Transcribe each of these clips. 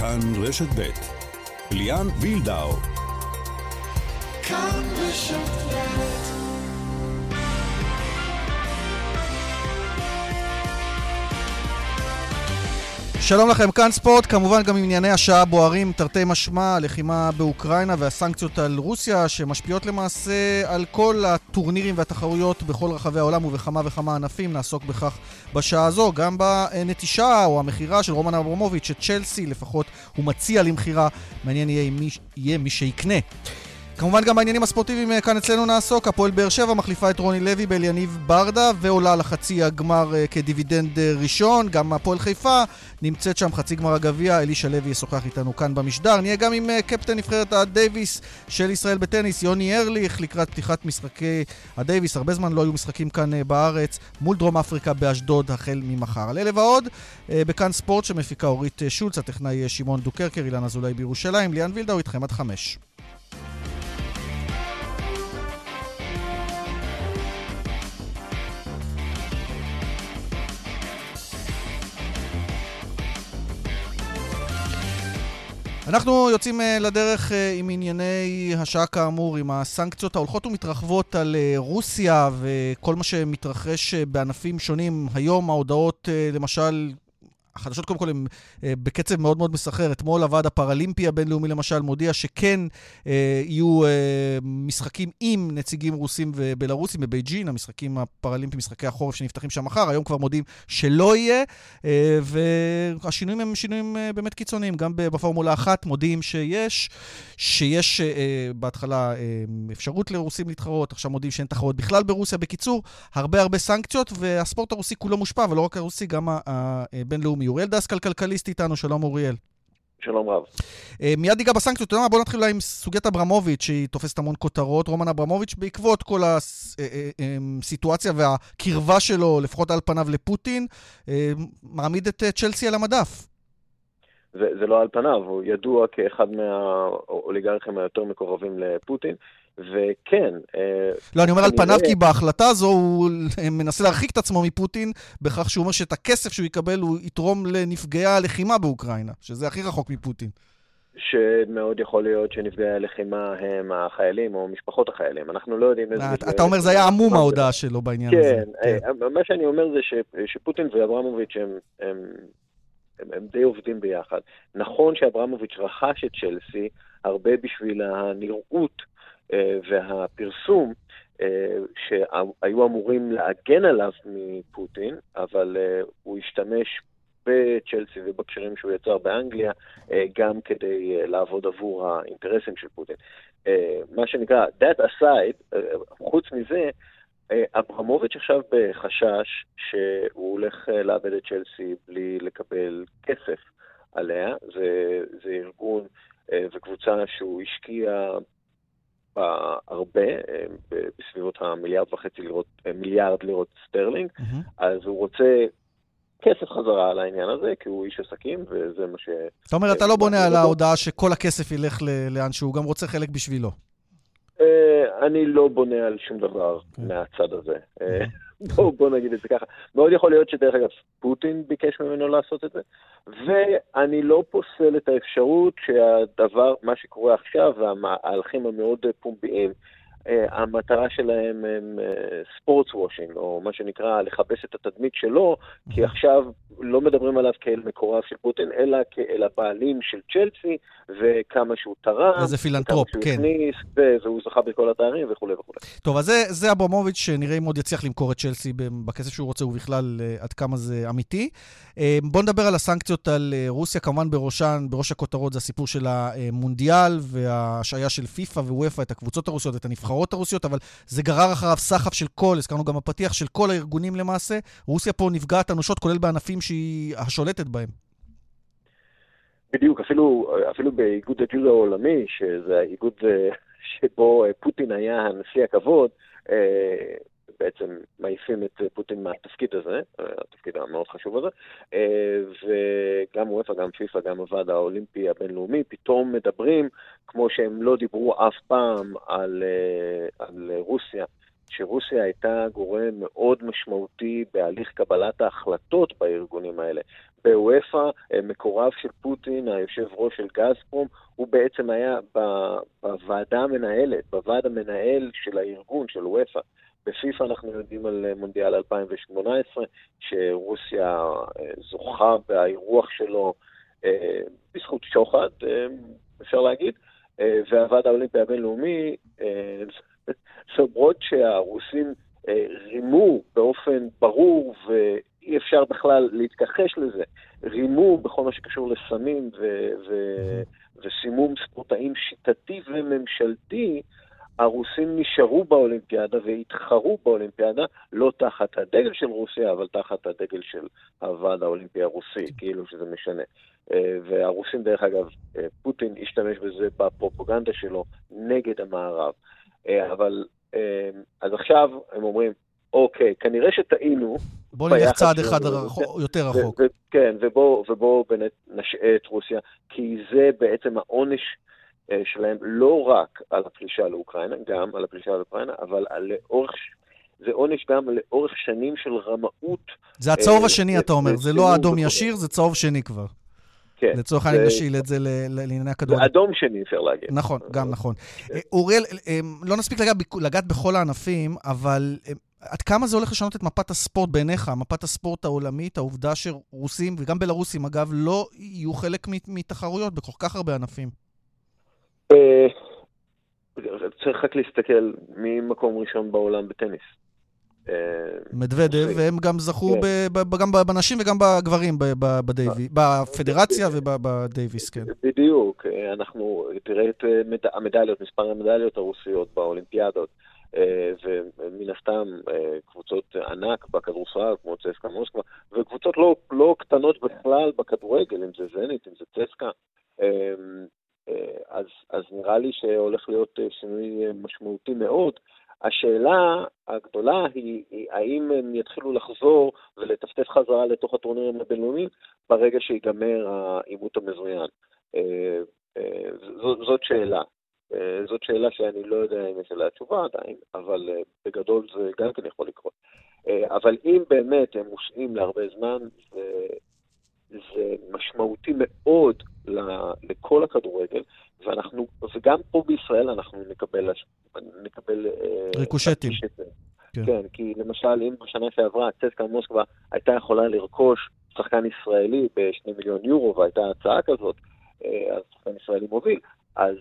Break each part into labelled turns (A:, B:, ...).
A: כאן רשת ב' ליאן וילדאו. כאן רשת ב' שלום לכם, כאן ספורט, כמובן גם ענייני השעה בוערים, תרתי משמע, הלחימה באוקראינה והסנקציות על רוסיה, שמשפיעות למעשה על כל הטורנירים והתחרויות בכל רחבי העולם ובכמה וכמה ענפים, נעסוק בכך בשעה הזו, גם בנטישה או המכירה של רומן אברמוביץ', שצ'לסי לפחות הוא מציע למכירה, מעניין יהיה מי, יהיה מי שיקנה. כמובן גם בעניינים הספורטיביים אה, כאן אצלנו נעסוק. הפועל באר שבע מחליפה את רוני לוי באליניב ברדה ועולה לחצי הגמר uh, כדיבידנד uh, ראשון. גם הפועל חיפה נמצאת שם חצי גמר הגביע. אלישע לוי ישוחח איתנו כאן במשדר. נהיה גם עם קפטן נבחרת הדייוויס של ישראל בטניס, יוני ארליך, לקראת פתיחת משחקי הדייוויס. הרבה זמן לא היו משחקים כאן בארץ, מול דרום אפריקה באשדוד החל ממחר. על אלה ועוד, בכאן ספורט שמפיקה אורית שולץ, הטכנאי שמעון דוקרקר, אילן אזולאי בירושלים. ליאן וילדאו איתכם עד חמש. אנחנו יוצאים אה, לדרך אה, עם ענייני השעה כאמור, עם הסנקציות ההולכות ומתרחבות על אה, רוסיה וכל מה שמתרחש בענפים שונים. היום ההודעות, למשל, החדשות קודם כל הן אה, בקצב מאוד מאוד מסחרר. אתמול הוועד הפראלימפי הבינלאומי למשל מודיע שכן אה, יהיו אה, משחקים עם נציגים רוסים ובלרוסים בבייג'ין, המשחקים הפראלימפיים, משחקי החורף שנפתחים שם מחר, היום כבר מודיעים שלא יהיה, והשינויים הם שינויים באמת קיצוניים. גם בפורמולה אחת מודיעים שיש, שיש בהתחלה אפשרות לרוסים להתחרות, עכשיו מודיעים שאין תחרות בכלל ברוסיה. בקיצור, הרבה הרבה סנקציות, והספורט הרוסי כולו מושפע, ולא רק הרוסי, גם הבינלאומי. אוריאל דסקל כלכליסט איתנו, שלום אוריאל.
B: שלום רב.
A: Uh, מיד ניגע בסנקציות, אתה יודע מה? בוא נתחיל עם סוגיית אברמוביץ', שהיא תופסת המון כותרות. רומן אברמוביץ', בעקבות כל הסיטואציה אה, אה, והקרבה שלו, לפחות על פניו לפוטין, מעמיד את צ'לסי על המדף.
B: זה, זה לא על פניו, הוא ידוע כאחד מהאוליגרכים היותר מקורבים לפוטין. וכן...
A: אה, לא, אני אומר על פניו, כי בהחלטה הזו הוא מנסה להרחיק את עצמו מפוטין, בכך שהוא אומר שאת הכסף שהוא יקבל הוא יתרום לנפגעי הלחימה באוקראינה, שזה הכי רחוק מפוטין.
B: שמאוד יכול להיות שנפגעי הלחימה הם החיילים או משפחות החיילים. אנחנו לא יודעים איזה...
A: אתה אומר זה היה עמום ההודעה שלו בעניין
B: הזה. כן, כן, מה שאני אומר זה שפוטין ואברמוביץ' הם... הם, הם די עובדים ביחד. נכון שאברמוביץ' רכש את צ'לסי הרבה בשביל הנראות אה, והפרסום אה, שהיו אמורים להגן עליו מפוטין, אבל אה, הוא השתמש בצ'לסי ובקשרים שהוא יצר באנגליה, גם כדי לעבוד עבור האינטרסים של פוטין. מה שנקרא, that aside, חוץ מזה, אברמוביץ' עכשיו בחשש שהוא הולך לאבד את צ'לסי בלי לקבל כסף עליה. זה, זה ארגון וקבוצה שהוא השקיע הרבה, אה, בסביבות המיליארד וחצי לירות, אה, מיליארד לירות סטרלינג, mm-hmm. אז הוא רוצה כסף חזרה על העניין הזה, כי הוא איש עסקים, וזה מה ש...
A: זאת אומרת, אתה לא בונה על ההודעה שכל הכסף ילך לאן שהוא גם רוצה חלק בשבילו.
B: אה, אני לא בונה על שום דבר כן. מהצד הזה. בואו בוא נגיד את זה ככה. מאוד יכול להיות שדרך אגב, פוטין ביקש ממנו לעשות את זה, ואני לא פוסל את האפשרות שהדבר, מה שקורה עכשיו, והמהלכים המאוד פומביים, המטרה שלהם הם sports אה, washing, או מה שנקרא לכבס את התדמית שלו, כי עכשיו לא מדברים עליו כאל מקורב של פוטין, אלא כאל הבעלים של צ'לסי, וכמה שהוא תרם,
A: איזה פילנטרופ, כן.
B: הכניס, והוא זכה בכל התארים וכולי וכולי.
A: טוב, אז זה, זה אברמוביץ', שנראה אם עוד יצליח למכור את צ'לסי בכסף שהוא רוצה, ובכלל אה, עד כמה זה אמיתי. בואו נדבר על הסנקציות על רוסיה, כמובן בראשן, בראש הכותרות זה הסיפור של המונדיאל, וההשעיה של פיפ"א ווופ"א, את הקבוצות הרוסיות, את הנבחרות. הנבחרות הרוסיות, אבל זה גרר אחריו סחף של כל, הזכרנו גם בפתיח, של כל הארגונים למעשה. רוסיה פה נפגעת אנושות, כולל בענפים שהיא השולטת בהם.
B: בדיוק, אפילו, אפילו באיגוד הג'ודו העולמי, שזה האיגוד אה, שבו אה, פוטין היה הנשיא הכבוד, אה, בעצם מעיפים את פוטין מהתפקיד הזה, התפקיד המאוד חשוב הזה, וגם וופא, גם פיפ"א, גם הוועד האולימפי הבינלאומי, פתאום מדברים כמו שהם לא דיברו אף פעם על, על רוסיה שרוסיה הייתה גורם מאוד משמעותי בהליך קבלת ההחלטות בארגונים האלה. בוופא, אה, מקורב של פוטין, היושב ראש של גזפרום, הוא בעצם היה בוועדה המנהלת, בוועד המנהל של הארגון, של וופא. בפיפ"א אנחנו יודעים על אה, מונדיאל 2018, שרוסיה זוכה באירוח שלו בזכות שוחד, אפשר להגיד, והוועד האולימפי הבינלאומי, למרות שהרוסים רימו באופן ברור ואי אפשר בכלל להתכחש לזה, רימו בכל מה שקשור לסמים ו- ו- וסימום ספורטאים שיטתי וממשלתי, הרוסים נשארו באולימפיאדה והתחרו באולימפיאדה לא תחת הדגל של רוסיה, אבל תחת הדגל של הוועד האולימפי הרוסי, כאילו שזה משנה. אה, והרוסים, דרך אגב, אה, פוטין השתמש בזה בפרופוגנדה שלו נגד המערב. אה, אבל, אז עכשיו הם אומרים, אוקיי, כנראה שטעינו.
A: בוא נלך צעד אחד יותר רחוק.
B: כן, ובואו ובוא באמת נשעה את רוסיה, כי זה בעצם העונש שלהם לא רק על הפלישה לאוקראינה, גם על הפלישה לאוקראינה, אבל על לאורך זה עונש גם לאורך שנים של רמאות.
A: זה הצהוב השני, אתה אומר, זה לא אדום ישיר, זה צהוב שני כבר. כן. לצורך העניין נשאיל את זה לענייני הכדורגל.
B: זה אדום שני, אפשר להגיד.
A: נכון, גם נכון. כן. אה, אוריאל, אה, לא נספיק לגעת בכל הענפים, אבל אה, עד כמה זה הולך לשנות את מפת הספורט בעיניך, מפת הספורט העולמית, העובדה שרוסים, וגם בלרוסים אגב, לא יהיו חלק מתחרויות בכל כך הרבה ענפים?
B: צריך רק להסתכל מי מקום ראשון בעולם בטניס.
A: מדוודב, והם גם זכו כן. גם בנשים וגם בגברים בפדרציה ובדייוויס, כן.
B: בדיוק, אנחנו, תראה את המדליות, מספר המדליות הרוסיות באולימפיאדות. אה, ומן הסתם אה, קבוצות ענק בכדורסל, כמו צסקה מוסקבה, וקבוצות לא, לא קטנות בכלל בכדורגל, אם זה זנית, אם זה צסקה. אה, אז, אז נראה לי שהולך להיות שינוי משמעותי מאוד. השאלה הגדולה היא, היא האם הם יתחילו לחזור ולטפטף חזרה לתוך הטורנירים הבינלאומיים ברגע שיגמר העימות המזוין. אה, אה, זאת שאלה. אה, זאת שאלה שאני לא יודע אם יש עליה תשובה עדיין, אבל בגדול זה גם כן יכול לקרות. אבל אם באמת הם מושעים להרבה זמן, זה, זה משמעותי מאוד לכל הכדורגל, ואנחנו, וגם פה בישראל אנחנו נקבל, נקבל
A: אה, ריקושטים.
B: כן. כן, כי למשל, אם בשנה שעברה צסקה מוסקבה הייתה יכולה לרכוש שחקן ישראלי ב-2 מיליון יורו, והייתה הצעה כזאת, אה, אז שחקן ישראלי מוביל, אז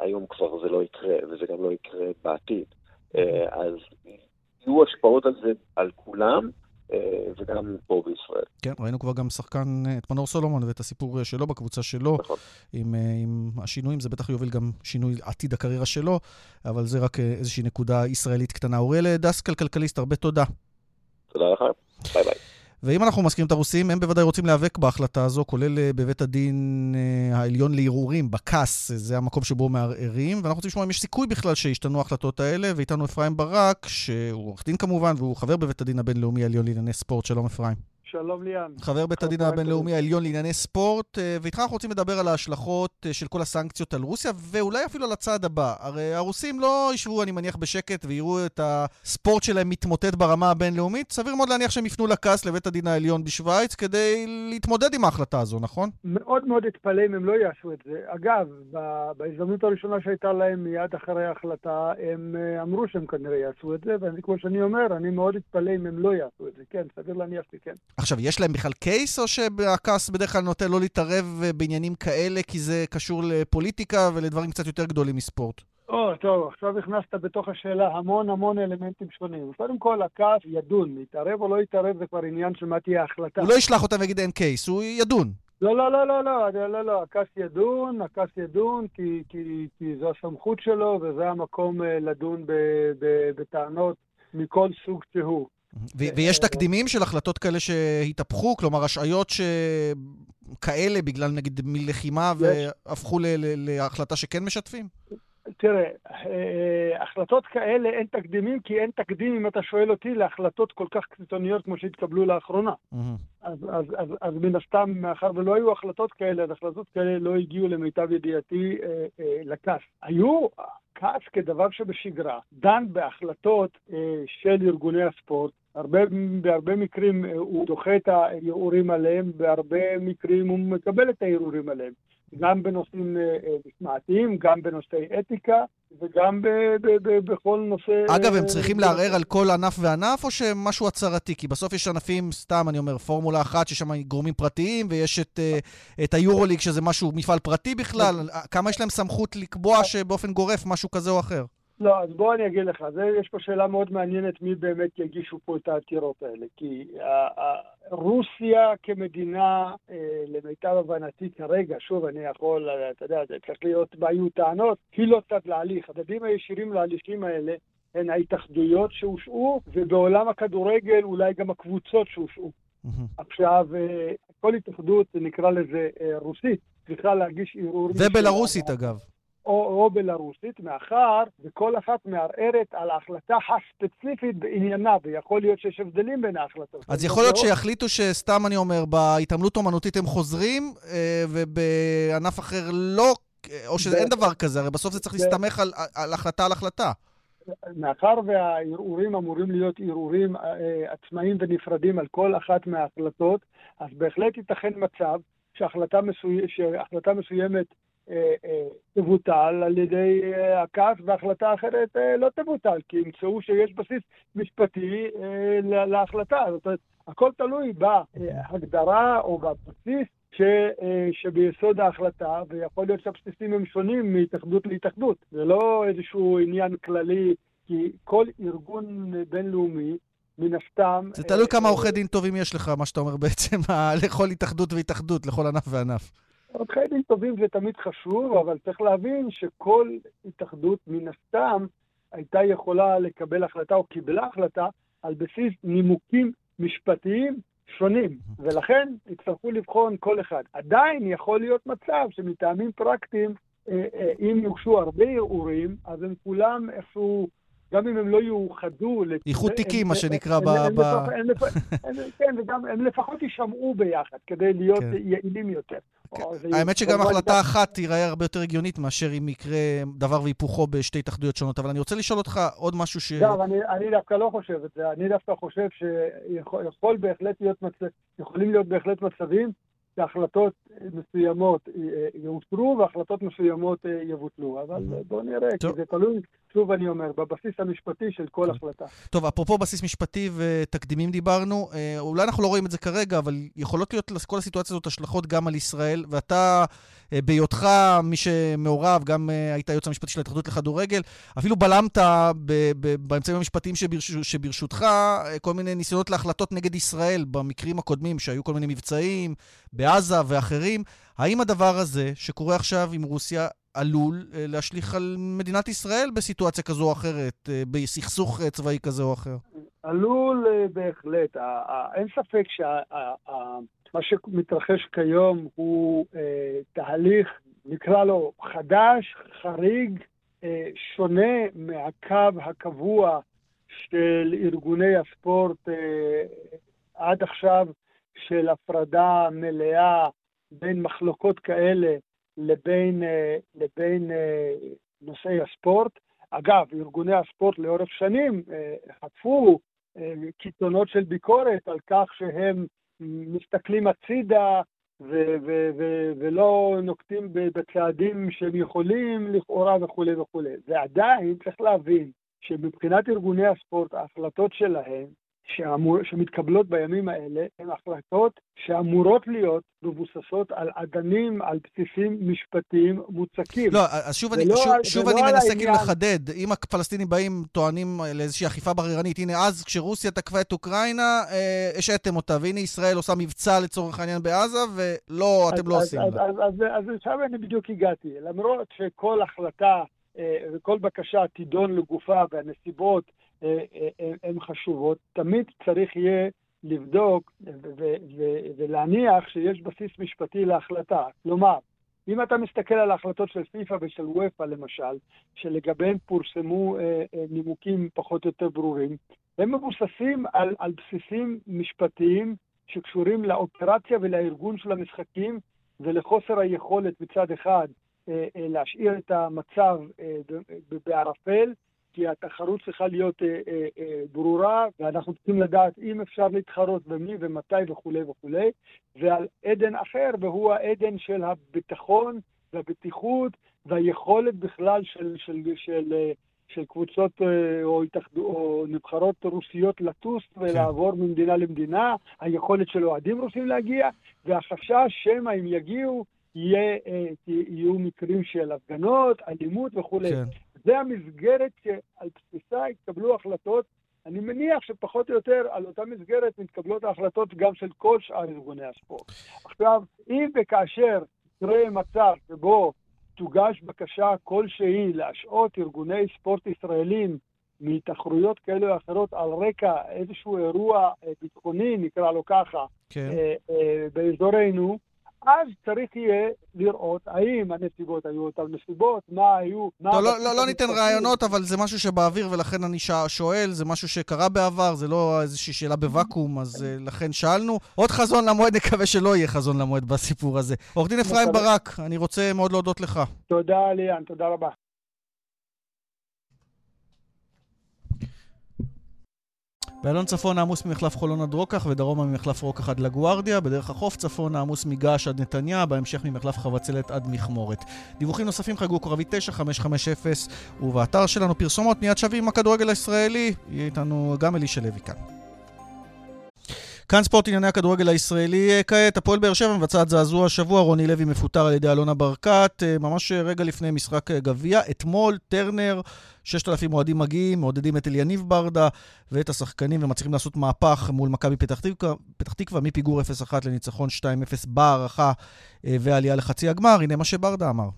B: היום כבר זה לא יקרה, וזה גם לא יקרה בעתיד. אה, אז יהיו השפעות על זה, על כולם, וגם פה בישראל.
A: כן, ראינו כבר גם שחקן, אה, את מנור סולומון ואת הסיפור אה, שלו בקבוצה שלו.
B: נכון.
A: עם, עם השינויים, זה בטח יוביל גם שינוי עתיד הקריירה שלו, אבל זה רק איזושהי נקודה ישראלית קטנה. אוריאל דסקל, כלכליסט, הרבה תודה.
B: תודה לך, ביי ביי.
A: ואם אנחנו מזכירים את הרוסים, הם בוודאי רוצים להיאבק בהחלטה הזו, כולל אה, בבית הדין אה, העליון לערעורים, ב-CAS, זה המקום שבו מערערים, ואנחנו רוצים לשמוע אם יש סיכוי בכלל שישתנו ההחלטות האלה, ואיתנו אפרים ברק, שהוא עורך דין כמובן, והוא חבר בבית הדין הבינלאומי העליון לענייני ספורט. שלום אפרים.
C: שלום ליאן.
A: חבר בית הדין הבינלאומי העליון לענייני ספורט, אה, ואיתך אנחנו רוצים לדבר על ההשלכות אה, של כל הסנקציות על רוסיה, ואולי אפילו על הצעד הבא. הרי הרוסים לא ישבו, אני מניח, בשקט ויראו את הספורט שלהם מתמוטט ברמה הבינלאומית. סביר מאוד להניח שהם יפנו ל-CAS לבית הדין העליון בשוויץ כדי להתמודד עם ההחלטה הזו, נכון?
C: מאוד מאוד אתפלא אם הם לא יעשו את זה. אגב, בהזדמנות הראשונה שהייתה להם מיד אחרי ההחלטה, הם אה, אמרו שהם כנראה יעשו את זה, וכמו שאני אומר, אני מאוד אתפלא אם הם לא יעשו את זה. כן, סביר להניח שכן.
A: עכשיו, יש להם בכלל קייס, או שהכעס בדרך כלל נוטה לא להתערב אה, בעניינים כאלה, כי זה קשור לפוליטיקה ולדברים קצת יותר גדולים מספורט?
C: או, טוב, עכשיו הכנסת בתוך השאלה המון המון אלמנטים שונים. קודם כל, הכעס ידון, יתערב או לא יתערב זה כבר עניין של מה תהיה ההחלטה.
A: הוא לא ישלח אותם ויגיד אין case, הוא ידון.
C: לא, לא, לא, לא, לא, לא, לא, לא, ה-CAS ידון, ה-CAS ידון, כי, כי, כי זו הסמכות שלו וזה המקום אה, לדון ב, ב, בטענות מכל סוג שהוא.
A: ויש תקדימים של החלטות כאלה שהתהפכו? כלומר, השעיות שכאלה בגלל נגיד מלחמה והפכו להחלטה שכן משתפים?
C: תראה, אה, החלטות כאלה אין תקדימים, כי אין תקדים, אם אתה שואל אותי, להחלטות כל כך קיצוניות כמו שהתקבלו לאחרונה. אז, אז, אז, אז מן הסתם, מאחר ולא היו החלטות כאלה, אז החלטות כאלה לא הגיעו למיטב ידיעתי אה, אה, לכף. היו, הכעס כדבר שבשגרה דן בהחלטות אה, של ארגוני הספורט. הרבה, בהרבה מקרים אה, הוא דוחה את הערעורים עליהם, בהרבה מקרים הוא מקבל את הערעורים עליהם. גם בנושאים אה, משמעתיים, גם בנושאי אתיקה וגם ב- ב- ב- בכל נושא...
A: אגב, הם צריכים לערער על כל ענף וענף, או שמשהו הצהרתי? כי בסוף יש ענפים, סתם, אני אומר, פורמולה אחת, שיש שם גורמים פרטיים, ויש את, את היורוליג, שזה משהו, מפעל פרטי בכלל. כמה יש להם סמכות לקבוע שבאופן גורף משהו כזה או אחר?
C: לא, אז בוא אני אגיד לך, זה, יש פה שאלה מאוד מעניינת מי באמת יגישו פה את העתירות האלה. כי רוסיה כמדינה, אה, למיטב הבנתי כרגע, שוב, אני יכול, אתה יודע, זה צריך להיות, והיו טענות, היא לא צד להליך. הדדים הישירים להליכים האלה הן ההתאחדויות שהושעו, ובעולם הכדורגל אולי גם הקבוצות שהושעו. עכשיו, אה, כל התאחדות, נקרא לזה אה, רוסית, צריכה להגיש ערעור...
A: ובלרוסית, אגב.
C: או, או בלרוסית, מאחר וכל אחת מערערת על ההחלטה הספציפית בעניינה, ויכול להיות שיש הבדלים בין ההחלטות.
A: אז יכול להיות שיחליטו שסתם, אני אומר, בהתעמלות אומנותית הם חוזרים, אה, ובענף אחר לא, או שאין דבר כזה, הרי בסוף זה צריך להסתמך על, על החלטה על החלטה.
C: מאחר והערעורים אמורים להיות ערעורים אה, עצמאיים ונפרדים על כל אחת מההחלטות, אז בהחלט ייתכן מצב שהחלטה, מסוים, שהחלטה מסוימת תבוטל על ידי אה, הכעס, והחלטה אחרת לא תבוטל, כי ימצאו שיש בסיס משפטי להחלטה. זאת אומרת, הכל תלוי בהגדרה או בבסיס ש, שביסוד ההחלטה, ויכול להיות שהבסיסים הם שונים מהתאחדות להתאחדות. זה לא איזשהו עניין כללי, כי כל ארגון בינלאומי מן הסתם...
A: זה תלוי כמה עורכי דין טובים יש לך, מה שאתה אומר בעצם, לכל התאחדות והתאחדות, לכל ענף וענף.
C: עורכי דין טובים זה תמיד חשוב, אבל צריך להבין שכל התאחדות מן הסתם הייתה יכולה לקבל החלטה או קיבלה החלטה על בסיס נימוקים משפטיים שונים, ולכן יצטרכו לבחון כל אחד. עדיין יכול להיות מצב שמטעמים פרקטיים, אה, אה, אם יוגשו הרבה ערעורים, אז הם כולם איכשהו... גם אם הם לא יאוחדו...
A: איחוד תיקים, מה שנקרא ב...
C: כן, וגם הם לפחות יישמעו ביחד, כדי להיות כן. יעילים יותר.
A: כן. האמת שגם החלטה אחת תיראה הרבה יותר הגיונית מאשר אם יקרה דבר והיפוכו בשתי התאחדויות שונות. אבל אני רוצה לשאול אותך עוד משהו ש...
C: לא, אני דווקא לא חושב את זה. אני דווקא חושב שיכול בהחלט להיות מצב... יכולים להיות בהחלט מצבים שהחלטות מסוימות יאושרו והחלטות מסוימות יבוטלו. אבל בואו נראה, כי זה תלוי שוב אני אומר, בבסיס המשפטי של כל כן. החלטה.
A: טוב, אפרופו בסיס משפטי ותקדימים דיברנו, אה, אולי אנחנו לא רואים את זה כרגע, אבל יכולות להיות לכל הסיטואציה הזאת השלכות גם על ישראל, ואתה, אה, בהיותך מי שמעורב, גם אה, היית היועץ המשפטי של ההתאחדות לכדורגל, אפילו בלמת באמצעים המשפטיים שברש, שברשותך כל מיני ניסיונות להחלטות נגד ישראל במקרים הקודמים, שהיו כל מיני מבצעים בעזה ואחרים. האם הדבר הזה שקורה עכשיו עם רוסיה עלול אה, להשליך על מדינת ישראל בסיטואציה כזו או אחרת, אה, בסכסוך אה, צבאי כזה או אחר?
C: עלול בהחלט. אין ספק שמה שמתרחש כיום הוא תהליך, נקרא לו חדש, חריג, שונה מהקו הקבוע של ארגוני הספורט עד עכשיו, של הפרדה מלאה בין מחלוקות כאלה לבין, אה, לבין אה, נושאי הספורט. אגב, ארגוני הספורט לאורך שנים אה, חטפו קיתונות של ביקורת על כך שהם מסתכלים הצידה ו- ו- ו- ולא נוקטים בצעדים שהם יכולים לכאורה וכולי וכולי. ועדיין צריך להבין שמבחינת ארגוני הספורט, ההחלטות שלהם שאמור, שמתקבלות בימים האלה הן החלטות שאמורות להיות מבוססות על אדנים, על בסיסים משפטיים מוצקים.
A: לא, אז שוב אני, שוב, שוב אני מנסה כאילו לחדד. אם הפלסטינים באים, טוענים לאיזושהי אכיפה בררנית, הנה אז כשרוסיה תקפה את אוקראינה, אה, השעתם אותה, והנה ישראל עושה מבצע לצורך העניין בעזה, ולא, אתם לא עושים.
C: אז, אז, אז, אז עכשיו אני בדיוק הגעתי. למרות שכל החלטה אה, וכל בקשה תידון לגופה והנסיבות הן חשובות. תמיד צריך יהיה לבדוק ולהניח שיש בסיס משפטי להחלטה. כלומר, אם אתה מסתכל על ההחלטות של פיפ"א ושל וופ"א למשל, שלגביהן פורסמו אה, אה, נימוקים פחות או יותר ברורים, הם מבוססים על, על בסיסים משפטיים שקשורים לאופרציה ולארגון של המשחקים ולחוסר היכולת מצד אחד להשאיר את המצב בערפל, כי התחרות צריכה להיות ברורה, ואנחנו צריכים לדעת אם אפשר להתחרות במי ומתי וכולי וכולי, ועל עדן אחר, והוא העדן של הביטחון והבטיחות והיכולת בכלל של, של, של, של קבוצות או, התאחד, או נבחרות רוסיות לטוס ולעבור כן. ממדינה למדינה, היכולת של אוהדים רוסים להגיע, והחשש שמא אם יגיעו, יהיה, יהיו מקרים של הפגנות, אלימות וכולי. כן. זה המסגרת שעל בסיסה התקבלו החלטות. אני מניח שפחות או יותר על אותה מסגרת מתקבלות ההחלטות גם של כל שאר ארגוני הספורט. עכשיו, אם וכאשר יקרה מצב שבו תוגש בקשה כלשהי להשעות ארגוני ספורט ישראלים מתחרויות כאלה או אחרות על רקע איזשהו אירוע אה, ביטחוני, נקרא לו ככה, כן. אה, אה, באזורנו, אז צריך יהיה לראות האם הנסיבות היו אותן נסיבות, מה היו...
A: מה טוב, לא, לא, לא ניתן רעיונות, אבל זה משהו שבאוויר ולכן אני שואל, זה משהו שקרה בעבר, זה לא איזושהי שאלה בוואקום, אז uh, לכן שאלנו. עוד חזון למועד, נקווה שלא יהיה חזון למועד בסיפור הזה. עורך דין אפרים ברק, אני רוצה מאוד להודות לך.
C: תודה, ליאן, תודה רבה.
A: באלון צפון העמוס ממחלף חולון עד רוקח ודרומה ממחלף רוקח עד לגוארדיה, בדרך החוף צפון העמוס מגעש עד נתניה, בהמשך ממחלף חבצלת עד מכמורת. דיווחים נוספים חגגו כוכבי 9550 ובאתר שלנו פרסומות מיד שווים עם הכדורגל הישראלי, יהיה איתנו גם אלישע לוי כאן. כאן ספורט ענייני הכדורגל הישראלי אה, כעת, הפועל באר שבע מבצעת זעזוע השבוע, רוני לוי מפוטר על ידי אלונה ברקת, אה, ממש רגע לפני משחק אה, גביע. אתמול טרנר, 6,000 אוהדים מגיעים, מעודדים את אליניב ברדה ואת השחקנים ומצליחים לעשות מהפך מול מכבי פתח תקווה, פתח תקווה מפיגור 0-1 לניצחון 2-0 בהערכה ועלייה לחצי הגמר. הנה מה שברדה אמר.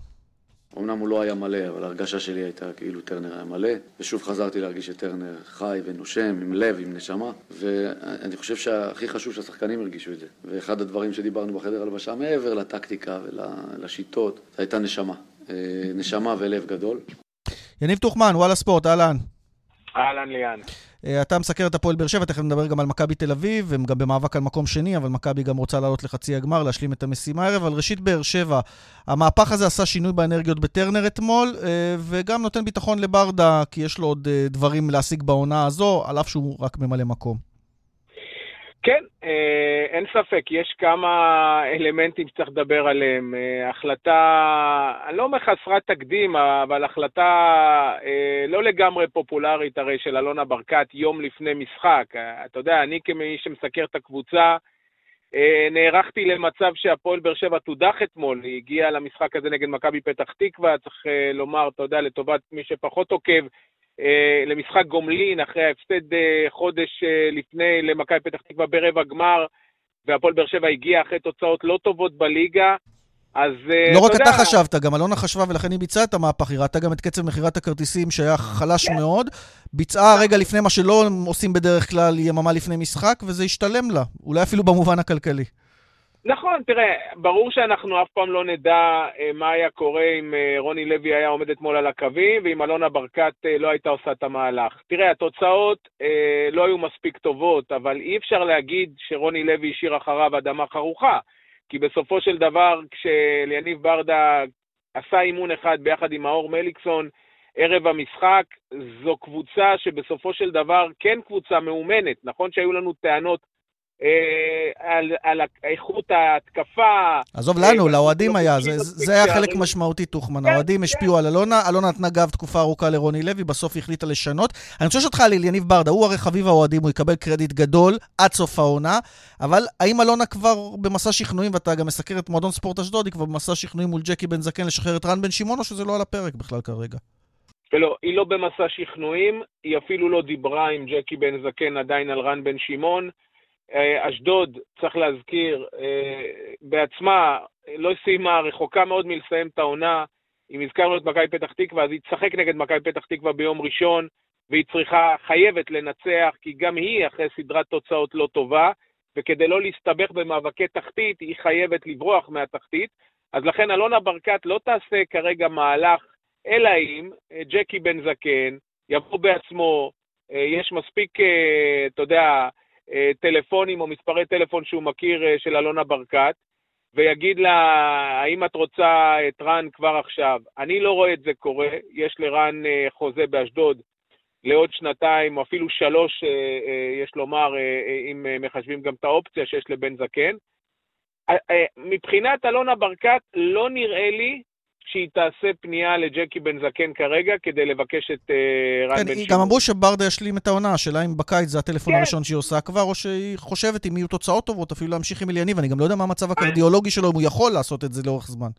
D: אמנם הוא לא היה מלא, אבל ההרגשה שלי הייתה כאילו טרנר היה מלא, ושוב חזרתי להרגיש שטרנר חי ונושם, עם לב, עם נשמה, ואני חושב שהכי חשוב שהשחקנים הרגישו את זה. ואחד הדברים שדיברנו בחדר הלבשה, מעבר לטקטיקה ולשיטות, זו הייתה נשמה. אה, נשמה ולב גדול.
A: יניב טוחמן, וואלה ספורט, אהלן.
E: אהלן ליאן.
A: אה, אתה מסקר את הפועל באר שבע, תכף נדבר גם על מכבי תל אביב, הם גם במאבק על מקום שני, אבל מכבי גם רוצה לעלות לחצי הגמר, להשלים את המשימה הערב. אבל ראשית באר שבע, המהפך הזה עשה שינוי באנרגיות בטרנר אתמול, אה, וגם נותן ביטחון לברדה, כי יש לו עוד אה, דברים להשיג בעונה הזו, על אף שהוא רק ממלא מקום.
E: כן, אה, אין ספק, יש כמה אלמנטים שצריך לדבר עליהם. אה, החלטה, אני לא אומר חסרת תקדים, אבל החלטה אה, לא לגמרי פופולרית הרי של אלונה ברקת יום לפני משחק. אתה יודע, אני כמי שמסקר את הקבוצה, נערכתי למצב שהפועל באר שבע תודח אתמול, היא הגיעה למשחק הזה נגד מכבי פתח תקווה, צריך לומר, אתה יודע, לטובת מי שפחות עוקב, למשחק גומלין אחרי ההפסד אה, חודש אה, לפני למכבי פתח תקווה ברבע גמר, והפועל באר שבע הגיע אחרי תוצאות לא טובות בליגה. אז
A: לא רק אתה חשבת, גם אלונה חשבה ולכן היא ביצעה את המהפך, היא ראתה גם את קצב מכירת הכרטיסים שהיה חלש כן. מאוד, ביצעה רגע לפני מה שלא עושים בדרך כלל יממה לפני משחק, וזה השתלם לה, אולי אפילו במובן הכלכלי.
E: נכון, תראה, ברור שאנחנו אף פעם לא נדע אה, מה היה קורה אם אה, רוני לוי היה עומד אתמול על הקווים ואם אלונה ברקת אה, לא הייתה עושה את המהלך. תראה, התוצאות לא היו מספיק טובות, אבל אי אפשר להגיד שרוני לוי השאיר אחריו אדמה חרוכה, כי בסופו של דבר, כשליניב ברדה עשה אימון אחד ביחד עם מאור מליקסון, ערב המשחק, זו קבוצה שבסופו של דבר כן קבוצה מאומנת. נכון שהיו לנו טענות על, על איכות ההתקפה.
A: עזוב לנו, אה, לאוהדים היה, זה, זה היה חלק משמעותי, טוחמן. כן, האוהדים כן. השפיעו על אלונה, אלונה נתנה גב תקופה ארוכה לרוני לוי, בסוף החליטה לשנות. אני רוצה לשאול אותך על יניב ברדה, הוא הרי חביב האוהדים, הוא יקבל קרדיט גדול עד סוף העונה, אבל האם אלונה כבר במסע שכנועים, ואתה גם מסקר את מועדון ספורט אשדוד, היא כבר במסע שכנועים מול ג'קי בן זקן לשחרר את רן בן שמעון, או שזה לא על הפרק בכלל כרגע?
E: ולא, היא לא במסע שכנועים, היא אפילו לא דיברה עם ג'קי בן זקן עדיין על רן בן שמעון. אה, אשדוד, צריך להזכיר, אה, בעצמה לא סיימה, רחוקה מאוד מלסיים את העונה. אם הזכרנו את מכבי פתח תקווה, אז היא תשחק נגד מכבי פתח תקווה ביום ראשון, והיא צריכה, חייבת לנצח, כי גם היא אחרי סדרת תוצאות לא טובה, וכדי לא להסתבך במאבקי תחתית, היא חייבת לברוח מהתחתית. אז לכן אלונה ברקת לא תעשה כרגע מהלך, אלא אם אה, ג'קי בן זקן יבוא בעצמו, יש מספיק, אתה יודע, טלפונים או מספרי טלפון שהוא מכיר אה, של אלונה ברקת, ויגיד לה, האם את רוצה את רן כבר עכשיו? אני לא רואה את זה קורה. יש לרן אה, חוזה באשדוד לעוד שנתיים, או אפילו שלוש, אה, אה, יש לומר, אם מחשבים גם את האופציה שיש לבן זקן. מבחינת אלונה ברקת, לא נראה לי שהיא תעשה פנייה לג'קי בן זקן כרגע כדי לבקש את uh, רן
A: כן,
E: בן שמעון.
A: גם אמרו שברדה ישלים את העונה, השאלה אם בקיץ זה הטלפון כן. הראשון שהיא עושה כבר, או שהיא חושבת אם יהיו תוצאות טובות, אפילו להמשיך עם אליניב. אני גם לא יודע מה המצב הקרדיולוגי שלו, אם הוא יכול לעשות את זה לאורך זמן.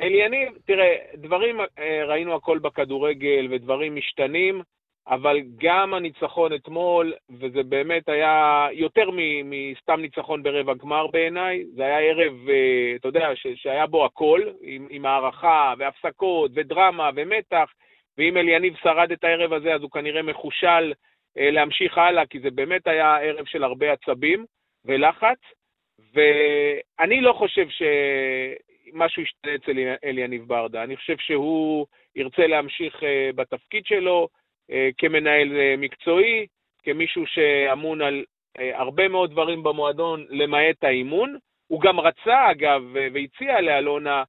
E: אליניב, תראה, דברים, אה, ראינו הכל בכדורגל, ודברים משתנים. אבל גם הניצחון אתמול, וזה באמת היה יותר מסתם ניצחון ברבע גמר בעיניי, זה היה ערב, אה, אתה יודע, שהיה בו הכל, עם, עם הערכה והפסקות ודרמה ומתח, ואם אליניב שרד את הערב הזה, אז הוא כנראה מחושל אה, להמשיך הלאה, כי זה באמת היה ערב של הרבה עצבים ולחץ, ואני לא חושב שמשהו ישתנה אצל אליניב ברדה, אני חושב שהוא ירצה להמשיך אה, בתפקיד שלו, כמנהל אה, מקצועי, כמישהו שאמון על אה, הרבה מאוד דברים במועדון, למעט האימון. הוא גם רצה, אגב, והציע לאלונה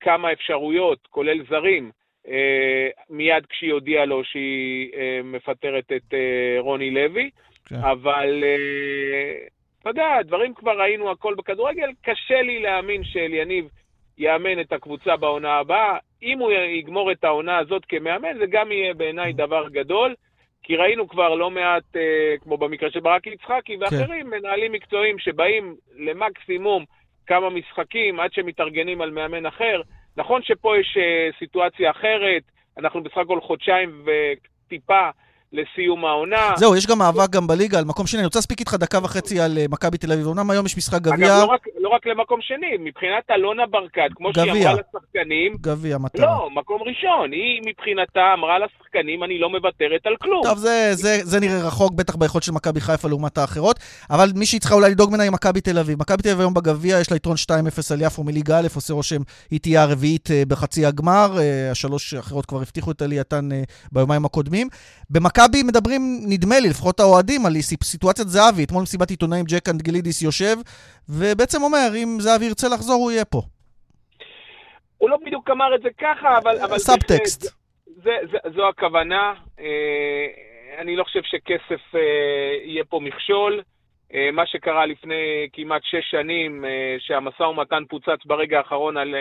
E: כמה אפשרויות, כולל זרים, מיד כשהיא הודיעה לו שהיא מפטרת את רוני לוי, כן. אבל אתה יודע, דברים כבר ראינו הכל בכדורגל, קשה לי להאמין שאליניב יאמן את הקבוצה בעונה הבאה. אם הוא יגמור את העונה הזאת כמאמן, זה גם יהיה בעיניי דבר גדול, כי ראינו כבר לא מעט, אה, כמו במקרה של ברק יצחקי ואחרים, כן. מנהלים מקצועיים שבאים למקסימום כמה משחקים עד שמתארגנים על מאמן אחר. נכון שפה יש אה, סיטואציה אחרת, אנחנו בסך הכל חודשיים וטיפה לסיום העונה.
A: זהו, יש גם מאבק גם בליגה על מקום שני. אני רוצה להספיק איתך דקה וחצי על אה, מכבי תל אביב. אמנם היום יש משחק גביע.
E: אגב, לא רק, לא רק למקום שני, מבחינת אלונה ברקת, כמו גביה. שהיא אמרה לשחקנים...
A: גביע, מטרה.
E: לא, מקום ראשון. היא מבחינתה אמרה לשחקנים, אני לא מוותרת על כלום.
A: טוב, זה, זה, זה נראה רחוק, בטח ביכולת של מכבי חיפה לעומת האחרות, אבל מי שהיא צריכה אולי לדאוג ממנה היא מכבי תל אביב. מכבי תל אביב היום בגביע, יש לה יתרון 2-0 על יפו מליגה א', עושה רושם, היא תהיה הרביעית אה, בחצי הגמר. אה, השלוש האחרות כבר הבטיחו את עלייתן ביומיים הקודמים. במכבי מדברים נדמה לי, לפחות האוהדים, על סיטואציית זהבי. אתמול מסיבת עיתונאים ג'ק אנגלידיס יושב, ובעצם אומר, אם זהבי ירצה לחזור, הוא יהיה פה.
E: הוא לא בדיוק אמר את זה ככה, אבל...
A: סאבטקסט.
E: זה, זה, זו הכוונה. אה, אני לא חושב שכסף אה, יהיה פה מכשול. אה, מה שקרה לפני כמעט שש שנים, שהמשא ומתן פוצץ ברגע האחרון על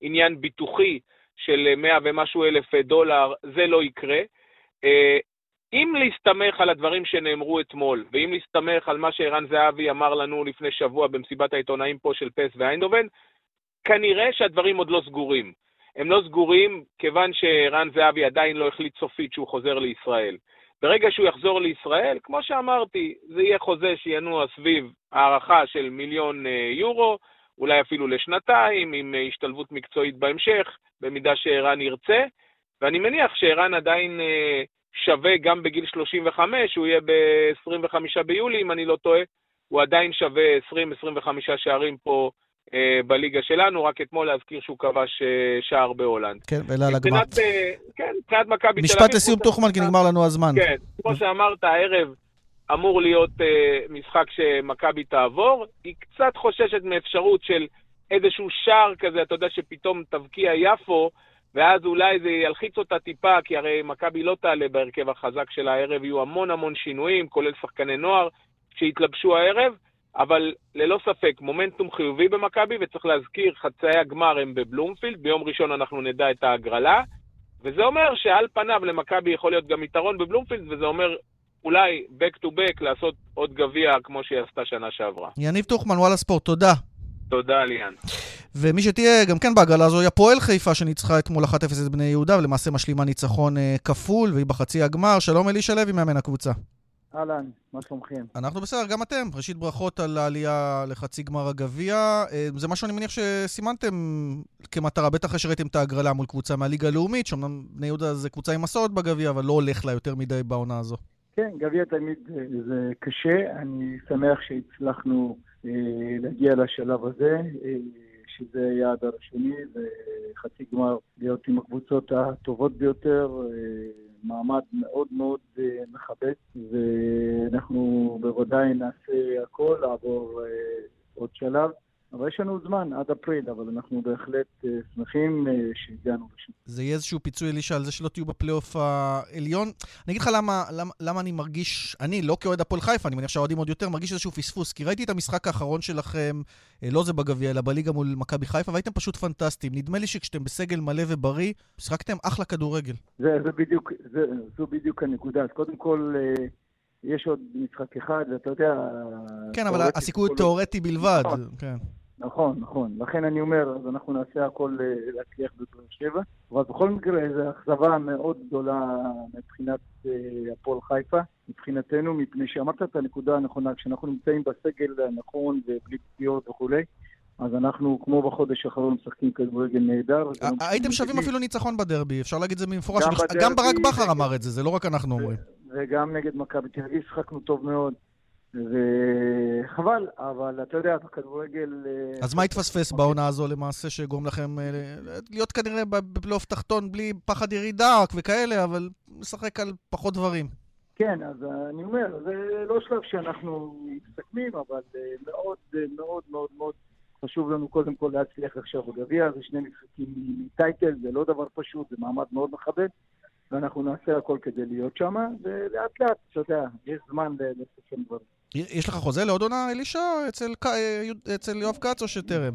E: עניין ביטוחי של מאה ומשהו אלף דולר, זה לא יקרה. אם להסתמך על הדברים שנאמרו אתמול, ואם להסתמך על מה שערן זהבי אמר לנו לפני שבוע במסיבת העיתונאים פה של פס ואיינדובן, כנראה שהדברים עוד לא סגורים. הם לא סגורים כיוון שערן זהבי עדיין לא החליט סופית שהוא חוזר לישראל. ברגע שהוא יחזור לישראל, כמו שאמרתי, זה יהיה חוזה שינוע סביב הערכה של מיליון אה, יורו, אולי אפילו לשנתיים, עם אה, השתלבות מקצועית בהמשך, במידה שערן ירצה, ואני מניח שערן עדיין אה, שווה גם בגיל 35, הוא יהיה ב-25 ביולי, אם אני לא טועה, הוא עדיין שווה 20-25 שערים פה בליגה שלנו, רק אתמול להזכיר שהוא כבש אה, שער בהולנד.
A: כן, ואלה לגמר.
E: אה, כן, מבחינת מכבי תל אביב...
A: משפט לסיום תוכמן, כי נגמר לנו הזמן.
E: כן, כמו שאמרת, הערב אמור להיות אה, משחק שמכבי תעבור. היא קצת חוששת מאפשרות של איזשהו שער כזה, אתה יודע, שפתאום תבקיע יפו, ואז אולי זה ילחיץ אותה טיפה, כי הרי מכבי לא תעלה בהרכב החזק של הערב, יהיו המון המון שינויים, כולל שחקני נוער שיתלבשו הערב, אבל ללא ספק, מומנטום חיובי במכבי, וצריך להזכיר, חצאי הגמר הם בבלומפילד, ביום ראשון אנחנו נדע את ההגרלה, וזה אומר שעל פניו למכבי יכול להיות גם יתרון בבלומפילד, וזה אומר אולי back to back לעשות עוד גביע כמו שהיא עשתה שנה שעברה.
A: יניב טוחמן, וואלה ספורט, תודה.
E: תודה, ליאן.
A: ומי שתהיה גם כן בהגרלה הזו היא הפועל חיפה שניצחה אתמול 1-0 את בני יהודה, ולמעשה משלימה ניצחון אה, כפול, והיא בחצי הגמר. שלום אלישע לוי, מאמן הקבוצה.
F: אהלן, מה שלומכם?
A: אנחנו בסדר, גם אתם. ראשית ברכות על העלייה לחצי גמר הגביע. אה, זה משהו אני מניח שסימנתם כמטרה, בטח אחרי שראיתם את ההגרלה מול קבוצה מהליגה הלאומית, שאומנם בני יהודה זה קבוצה עם מסורת בגביע, אבל לא הולך לה יותר מדי בעונה הזו.
F: כן, גביע תמיד אה, זה קשה. אני שמח שהצלחנו אה, להגיע לשלב הזה, אה, שזה היעד הראשוני, וחצי גמר להיות עם הקבוצות הטובות ביותר, אה, מעמד מאוד מאוד מכבד, ואנחנו בוודאי נעשה הכל לעבור עוד שלב. אבל יש לנו זמן עד אפריל, אבל אנחנו בהחלט אה, שמחים אה, שהגענו לשם.
A: זה יהיה איזשהו פיצוי, אלישע, על זה שלא תהיו בפלייאוף העליון. אני אגיד לך למה, למה, למה אני מרגיש, אני, לא כאוהד הפועל חיפה, אני מניח שהאוהדים עוד יותר, מרגיש איזשהו פספוס. כי ראיתי את המשחק האחרון שלכם, אה, לא זה בגביע, אלא בליגה מול מכבי חיפה, והייתם פשוט פנטסטיים. נדמה לי שכשאתם בסגל מלא ובריא, שיחקתם אחלה כדורגל.
F: זה, זה בדיוק, זה, זו בדיוק הנקודה. אז קודם כל... יש עוד משחק אחד, ואתה יודע...
A: כן, אבל הסיכוי הוא תיאורטי בלבד. נכון,
F: כן. נכון, נכון. לכן אני אומר, אז אנחנו נעשה הכל אה, להצליח בבאר שבע. אבל בכל מקרה, זו אכזבה מאוד גדולה מבחינת אה, הפועל חיפה, מבחינתנו, מפני שאמרת את הנקודה הנכונה, כשאנחנו נמצאים בסגל הנכון ובלי פציעות וכולי, אז אנחנו, כמו בחודש האחרון, משחקים כדורגל נהדר.
A: הייתם שווים אפילו ניצחון בדרבי, אפשר להגיד את זה במפורש. גם ברק בכר אמר את זה, זה לא רק אנחנו אומרים.
F: וגם נגד מכבי תל אביב שחקנו טוב מאוד. וחבל, אבל אתה יודע, בכדורגל...
A: אה, אז מה התפספס בעונה הזו למעשה שגורם לכם אה, להיות כנראה בפלייאוף תחתון בלי פחד ירידה וכאלה, אבל לשחק על פחות דברים?
F: כן, אז אני אומר, זה לא שלב שאנחנו מסתכמים, אבל אה, מאוד מאוד מאוד מאוד חשוב לנו קודם כל להצליח עכשיו בגביע, זה שני משחקים מטייטל, זה לא דבר פשוט, זה מעמד מאוד מכבד. ואנחנו נעשה הכל כדי להיות שם, ולאט לאט, אתה יודע, יש זמן לסכם דברים.
A: יש לך חוזה לעוד עונה, אלישע, אצל, אצל יואב כץ או שטרם?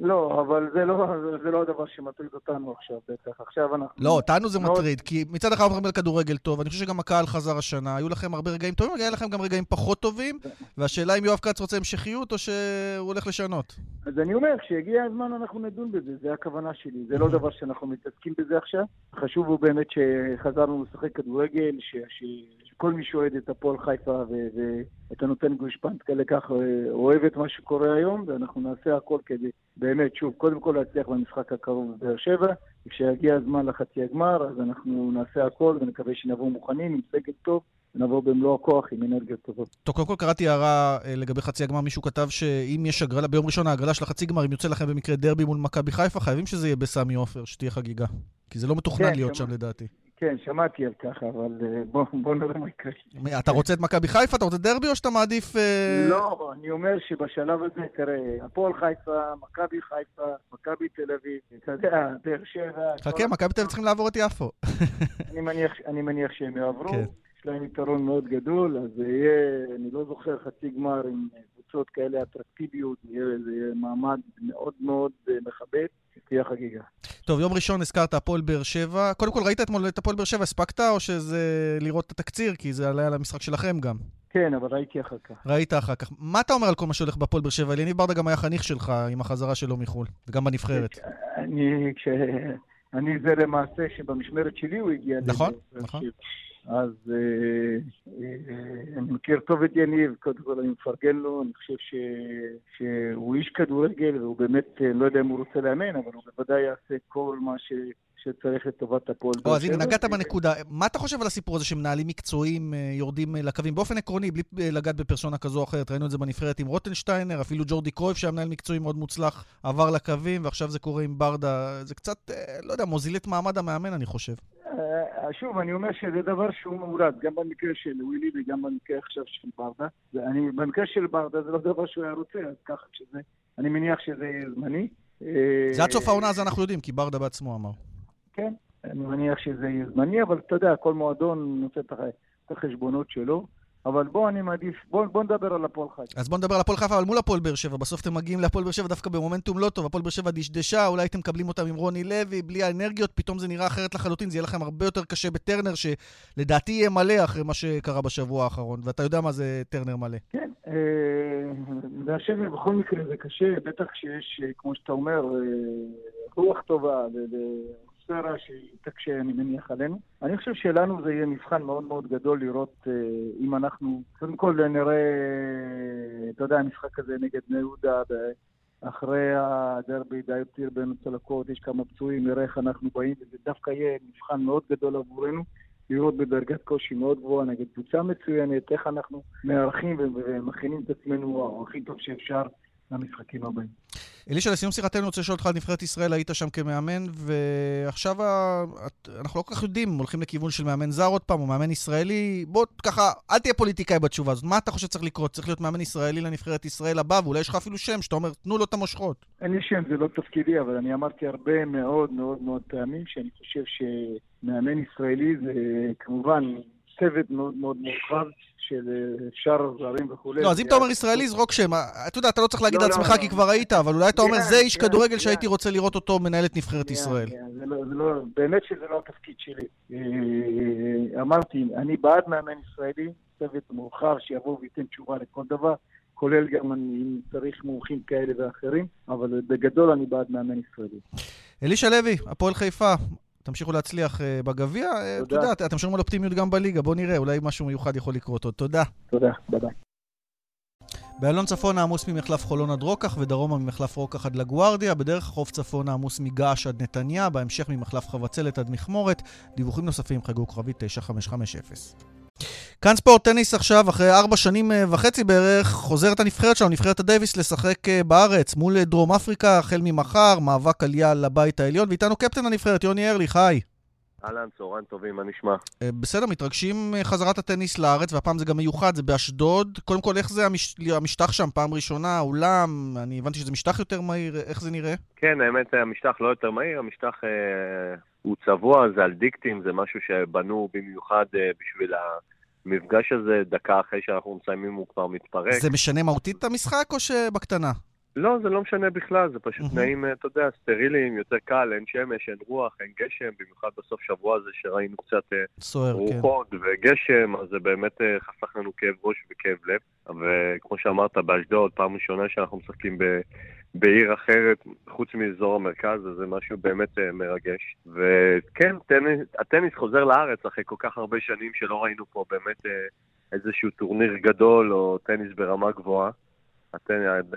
F: לא, אבל זה לא, זה לא הדבר שמטריד אותנו עכשיו, בטח. עכשיו אנחנו...
A: לא, אותנו זה מאוד... מטריד, כי מצד אחד על כדורגל טוב, אני חושב שגם הקהל חזר השנה, היו לכם הרבה רגעים טובים, היה לכם גם רגעים פחות טובים, והשאלה אם יואב כץ רוצה המשכיות או שהוא הולך לשנות.
F: אז אני אומר, כשיגיע הזמן אנחנו נדון בזה, זה הכוונה שלי. זה לא דבר שאנחנו מתעסקים בזה עכשיו. חשוב הוא באמת שחזרנו לשחק כדורגל, ש... ש... שכל מי שאוהד את הפועל חיפה ואת הנותן גושפנקה לכך אה, אוהב את מה שקורה היום, ואנחנו נעשה הכל כדי באמת, שוב, קודם כל להצליח במשחק הקרוב בבאר שבע, וכשיגיע הזמן לחצי הגמר, אז אנחנו נעשה הכל ונקווה שנבוא מוכנים עם סגל טוב. ונבוא במלוא הכוח עם אנרגיות טובות.
A: טוב, קודם כל קראתי הערה אה, לגבי חצי הגמר, מישהו כתב שאם יש הגרלה, ביום ראשון ההגרלה של החצי גמר, אם יוצא לכם במקרה דרבי מול מכבי חיפה, חייבים שזה יהיה בסמי עופר, שתהיה חגיגה. כי זה לא מתוכנן כן, להיות שם לדעתי.
F: כן, שמעתי על כך, אבל אה, בוא, בוא נראה מה יקרה.
A: אתה רוצה את מכבי חיפה? אתה רוצה דרבי או שאתה מעדיף...
F: אה, לא, אני אומר שבשלב הזה, תראה, הפועל חיפה, מכבי חיפה, מכבי תל אביב, אתה יודע, באר שבע...
A: חכה, מכבי תל אביב צריכים לעבור את יפו.
F: אני מניח שהם יעברו. כן. יש להם יתרון מאוד גדול, אז זה יהיה, אני לא זוכר חצי גמר עם קבוצות כאלה אטרקטיביות, זה יהיה מעמד מאוד מאוד אה, מכבד. תהיה חגיגה.
A: טוב, יום ראשון הזכרת הפועל באר שבע. קודם כל, ראית אתמול את הפועל באר שבע, הספקת, או שזה לראות את התקציר? כי זה עלה על המשחק שלכם גם.
F: כן, אבל ראיתי אחר כך.
A: ראית אחר כך. מה אתה אומר על כל מה שהולך בפועל באר שבע? אליניב ברדה גם היה חניך שלך עם החזרה שלו מחו"ל, וגם בנבחרת.
F: אני, כש... אני זה למעשה שבמשמרת שלי הוא הגיע.
A: נכון, נכון.
F: אז אה, אה, אני מכיר טוב את יניב, קודם כל אני מפרגן לו, אני חושב ש, שהוא איש כדורגל והוא באמת, אה, לא יודע אם הוא רוצה לאמן, אבל הוא בוודאי יעשה כל מה ש... שצריך לטובת הפועל.
A: או, אז הנה, נגעת בנקודה. מה אתה חושב על הסיפור הזה שמנהלים מקצועיים יורדים לקווים? באופן עקרוני, בלי לגעת בפרסונה כזו או אחרת, ראינו את זה בנבחרת עם רוטנשטיינר, אפילו ג'ורדי קרויף, שהיה מנהל מקצועי מאוד מוצלח, עבר לקווים, ועכשיו זה קורה עם ברדה. זה קצת, לא יודע, מוזיל את מעמד המאמן, אני חושב.
F: אה, שוב, אני אומר שזה דבר שהוא מאורד, גם במקרה של ווילי וגם במקרה עכשיו של ברדה. אני, במקרה של ברדה זה לא דבר שהוא היה רוצה, אז ככה שזה, אני מניח שזה זמני.
A: אה, זה עד סוף העונה הזו אנחנו יודעים, כי ברדה בעצמו אמר.
F: כן, אני מניח שזה יהיה זמני, אבל אתה יודע, כל מועדון נושא את החשבונות שלו. אבל בוא, אני מעדיף, בוא, בוא נדבר על הפועל חיפה.
A: אז בוא נדבר על הפועל חיפה, אבל מול הפועל באר שבע. בסוף אתם מגיעים להפועל באר שבע דווקא במומנטום לא טוב. הפועל באר שבע דשדשה, אולי אתם מקבלים אותם עם רוני לוי, בלי האנרגיות, פתאום זה נראה אחרת לחלוטין. זה יהיה לכם הרבה יותר קשה בטרנר, שלדעתי יהיה מלא אחרי מה שקרה בשבוע האחרון. ואתה יודע מה זה טרנר מלא.
F: כן, אה, באר שבע בכל מקרה זה קשה, בטח כשיש, אה, כמו שאתה אומר, אה, רוח טובה אטמוספירה שהיא תקשה, אני מניח, עלינו. אני חושב שלנו זה יהיה מבחן מאוד מאוד גדול לראות uh, אם אנחנו, קודם כל נראה, אתה יודע, המשחק הזה נגד בני יהודה, אחרי הדרבי די יותר בין הצלקות, יש כמה פצועים, נראה איך אנחנו באים, וזה דווקא יהיה מבחן מאוד גדול עבורנו. לראות בדרגת קושי מאוד גבוהה נגד קבוצה מצוינת, איך אנחנו מארחים ומכינים את עצמנו הכי טוב שאפשר למשחקים הבאים.
A: אלישע, לסיום שיחתנו, אני רוצה לשאול אותך על נבחרת ישראל, היית שם כמאמן, ועכשיו ה... אנחנו לא כל כך יודעים, הולכים לכיוון של מאמן זר עוד פעם, או מאמן ישראלי. בוא, ככה, אל תהיה פוליטיקאי בתשובה הזאת. מה אתה חושב שצריך לקרות? צריך להיות מאמן ישראלי לנבחרת ישראל הבא, ואולי יש לך אפילו שם, שאתה אומר, תנו לו את המושכות.
F: אין לי שם, זה לא תפקידי, אבל אני אמרתי הרבה מאוד מאוד מאוד פעמים שאני חושב שמאמן ישראלי זה כמובן צוות מאוד מאוד מורחב של אה, שאר זרים וכולי.
A: לא, אז אם אתה אומר ישראלי, זרוק שם. אתה יודע, אתה לא צריך להגיד
F: לא,
A: לעצמך
F: לא,
A: כי
F: לא.
A: כבר היית, אבל אולי אתה אומר,
F: כן,
A: זה איש
F: כן,
A: כדורגל
F: כן.
A: שהייתי רוצה לראות אותו מנהל את נבחרת ישראל.
F: לא, לא, באמת שזה לא התפקיד שלי. אה, אמרתי, אני בעד מאמן ישראלי, צוות מורחב שיבוא וייתן תשובה לכל דבר, כולל גם אם צריך מומחים כאלה ואחרים, אבל בגדול אני בעד מאמן ישראלי.
A: אלישע לוי, הפועל חיפה. תמשיכו להצליח אה, בגביע. אתה
F: תודה.
A: יודע, אתם שומעים על אופטימיות גם בליגה, בוא נראה, אולי משהו מיוחד יכול לקרות עוד. תודה.
F: תודה, ביי ביי.
A: באיילון צפון העמוס ממחלף חולון עד רוקח ודרומה ממחלף רוקח עד לגוארדיה, בדרך החוף צפון העמוס מגעש עד נתניה, בהמשך ממחלף חבצלת עד מכמורת. דיווחים נוספים חייגו כוכבית 9550. כאן ספורט טניס עכשיו, אחרי ארבע שנים אה, וחצי בערך, חוזרת הנבחרת שלנו, נבחרת הדייוויס, לשחק אה, בארץ מול אה, דרום אפריקה, החל ממחר, מאבק עלייה לבית העליון, ואיתנו קפטן הנבחרת, יוני ארליך, היי.
G: אהלן, צהריים טובים, מה נשמע?
A: בסדר, מתרגשים חזרת הטניס לארץ, והפעם זה גם מיוחד, זה באשדוד. קודם כל, איך זה המש... המשטח שם, פעם ראשונה, האולם, אני הבנתי שזה משטח יותר מהיר, איך זה נראה?
G: כן, האמת, המשטח לא יותר מהיר, המשטח אה, הוא צבוע, זה על דיקטים, זה משהו שבנו במיוחד אה, בשביל המפגש הזה, דקה אחרי שאנחנו מסיימים הוא כבר מתפרק.
A: זה משנה מהותית את המשחק או שבקטנה?
G: לא, זה לא משנה בכלל, זה פשוט. תנאים, אה, אתה יודע, סטרילי, יותר קל, אין שמש, אין רוח, אין גשם, במיוחד בסוף שבוע הזה שראינו קצת אה,
A: סוער, כן.
G: רוחות וגשם, אז זה באמת חסך לנו כאב ראש וכאב לב. וכמו שאמרת, באשדוד, פעם ראשונה שאנחנו משחקים. בעיר אחרת, חוץ מאזור המרכז, אז זה משהו באמת אה, מרגש. וכן, טניס, הטניס חוזר לארץ אחרי כל כך הרבה שנים שלא ראינו פה באמת אה, איזשהו טורניר גדול או טניס ברמה גבוהה.